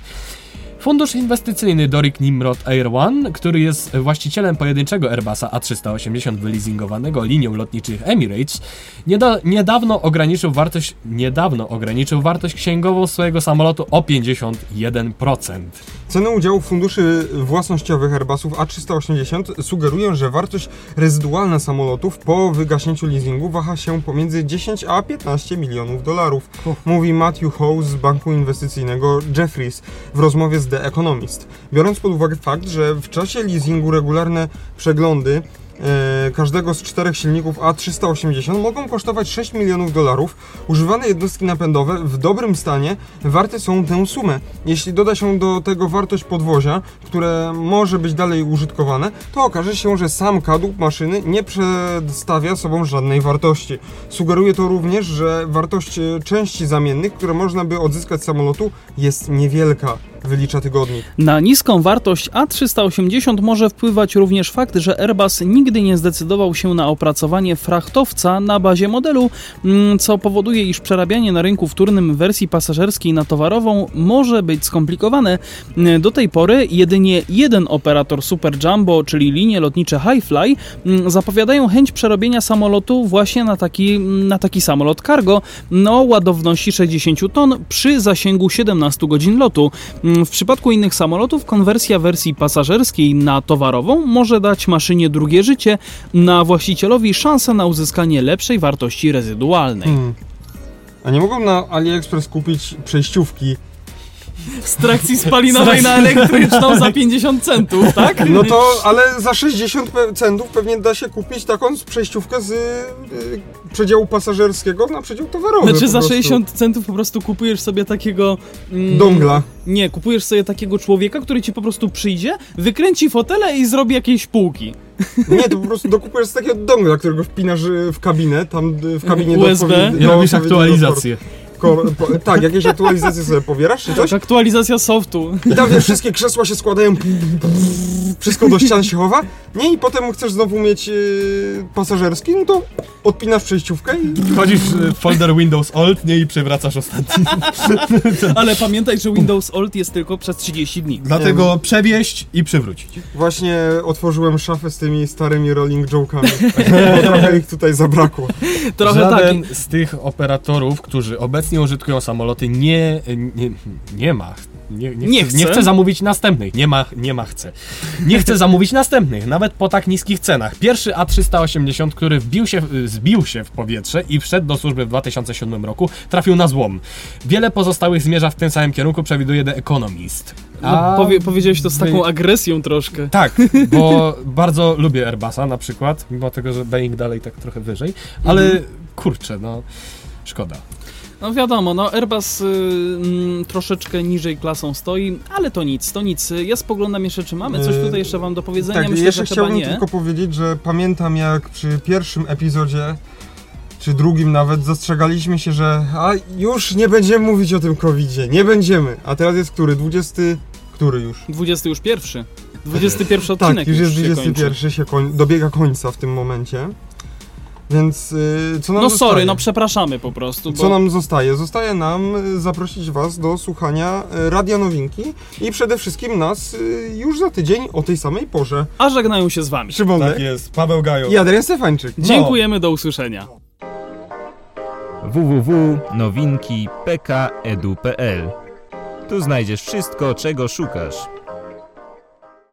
Speaker 4: Fundusz inwestycyjny Doric Nimrod Air One, który jest właścicielem pojedynczego Airbusa A380 wyleasingowanego linią lotniczych Emirates, niedawno ograniczył wartość niedawno ograniczył wartość księgową swojego samolotu o 51%.
Speaker 1: Ceny udziałów funduszy własnościowych Airbusów A380 sugerują, że wartość rezydualna samolotów po wygaśnięciu leasingu waha się pomiędzy 10 a 15 milionów dolarów, mówi Matthew Howe z banku inwestycyjnego Jeffries w rozmowie z The Economist. Biorąc pod uwagę fakt, że w czasie leasingu regularne przeglądy E, każdego z czterech silników A380 mogą kosztować 6 milionów dolarów. Używane jednostki napędowe w dobrym stanie warte są tę sumę. Jeśli doda się do tego wartość podwozia, które może być dalej użytkowane, to okaże się, że sam kadłub maszyny nie przedstawia sobą żadnej wartości. Sugeruje to również, że wartość części zamiennych, które można by odzyskać z samolotu jest niewielka wylicza.
Speaker 2: Na niską wartość A380 może wpływać również fakt, że Airbus nigdy nie zdecydował się na opracowanie frachtowca na bazie modelu, mm, co powoduje, iż przerabianie na rynku wtórnym wersji pasażerskiej na towarową może być skomplikowane. Do tej pory jedynie jeden operator Super Jumbo, czyli linie lotnicze Highfly, mm, zapowiadają chęć przerobienia samolotu właśnie na taki, na taki samolot cargo o ładowności 60 ton przy zasięgu 17 godzin lotu. W przypadku innych samolotów konwersja wersji pasażerskiej na towarową może dać maszynie drugie życie, na właścicielowi szansę na uzyskanie lepszej wartości rezydualnej. Hmm.
Speaker 1: A nie mogą na AliExpress kupić przejściówki
Speaker 2: Z trakcji spalinowej na elektryczną za 50 centów, tak?
Speaker 1: No to, ale za 60 pe- centów pewnie da się kupić taką przejściówkę z y, przedziału pasażerskiego na przedział towarowy.
Speaker 2: Znaczy za
Speaker 1: prostu.
Speaker 2: 60 centów po prostu kupujesz sobie takiego... Mm,
Speaker 1: Dongla.
Speaker 2: Nie, kupujesz sobie takiego człowieka, który ci po prostu przyjdzie, wykręci fotele i zrobi jakieś półki.
Speaker 1: Nie, to po prostu dokupujesz z takiego dongla, którego wpinasz y, w kabinę, tam y, w kabinie
Speaker 2: USB.
Speaker 1: do
Speaker 4: I
Speaker 1: do
Speaker 4: robisz aktualizację.
Speaker 1: po, tak, jakieś aktualizacje sobie pobierasz czy coś?
Speaker 2: Tak, aktualizacja softu.
Speaker 1: I tam wiesz, wszystkie krzesła się składają, wszystko do ścian się chowa, nie? I potem chcesz znowu mieć yy, pasażerski, no to odpinasz przejściówkę i
Speaker 4: Wchodzisz w folder Windows Alt, nie i przewracasz ostatni. [LAUGHS]
Speaker 2: Ale pamiętaj, że Windows Old jest tylko przez 30 dni.
Speaker 4: Dlatego przewieźć i przewrócić.
Speaker 1: właśnie otworzyłem szafę z tymi starymi rolling joke'ami, bo trochę ich tutaj zabrakło.
Speaker 2: Trochę
Speaker 4: Żaden
Speaker 2: tak.
Speaker 4: z tych operatorów, którzy obecnie użytkują samoloty, nie, nie, nie ma. Nie, nie,
Speaker 2: Nie
Speaker 4: chce? nie chce zamówić następnych. Nie ma, nie ma chce. Nie chce zamówić następnych, nawet po tak niskich cenach. Pierwszy A380, który wbił się, zbił się w powietrze i wszedł do służby w 2007 roku, trafił na złom. Wiele pozostałych zmierza w tym samym kierunku, przewiduje The Economist.
Speaker 2: No, powie, powiedziałeś to z taką agresją troszkę.
Speaker 4: Tak, [LAUGHS] bo bardzo lubię Airbusa na przykład, mimo tego, że Boeing dalej tak trochę wyżej, ale
Speaker 2: Mhm.
Speaker 4: kurczę, no szkoda.
Speaker 2: No wiadomo, no Airbus y, mm, troszeczkę niżej klasą stoi, ale to nic, to nic. Ja spoglądam jeszcze, czy mamy coś
Speaker 1: Yy,
Speaker 2: tutaj jeszcze wam do powiedzenia?
Speaker 1: Tak,
Speaker 2: Myślę,
Speaker 1: jeszcze
Speaker 2: że chyba
Speaker 1: chciałbym
Speaker 2: nie.
Speaker 1: tylko powiedzieć, że pamiętam jak przy pierwszym epizodzie, czy drugim nawet, zastrzegaliśmy się, że a już nie będziemy mówić o tym covidzie, nie będziemy. A teraz jest który? 20... Który już?
Speaker 2: 20 już pierwszy. [LAUGHS] 21 odcinek
Speaker 1: Tak, już jest
Speaker 2: się
Speaker 1: 21,
Speaker 2: kończy.
Speaker 1: się koń, dobiega końca w tym momencie. Więc yy, co nam
Speaker 2: No
Speaker 1: zostaje?
Speaker 2: sorry, no przepraszamy po prostu, bo
Speaker 1: Co nam zostaje? Zostaje nam y, zaprosić Was do słuchania y, Radia Nowinki i przede wszystkim nas y, już za tydzień o tej samej porze.
Speaker 2: a żegnają się z wami.
Speaker 1: Szymonek
Speaker 4: Tak jest, Paweł Gajo.
Speaker 1: i Adrian Stefańczyk.
Speaker 2: Dziękujemy, do usłyszenia.
Speaker 5: www.nowinki.pkedu.pl Tu znajdziesz wszystko, czego szukasz.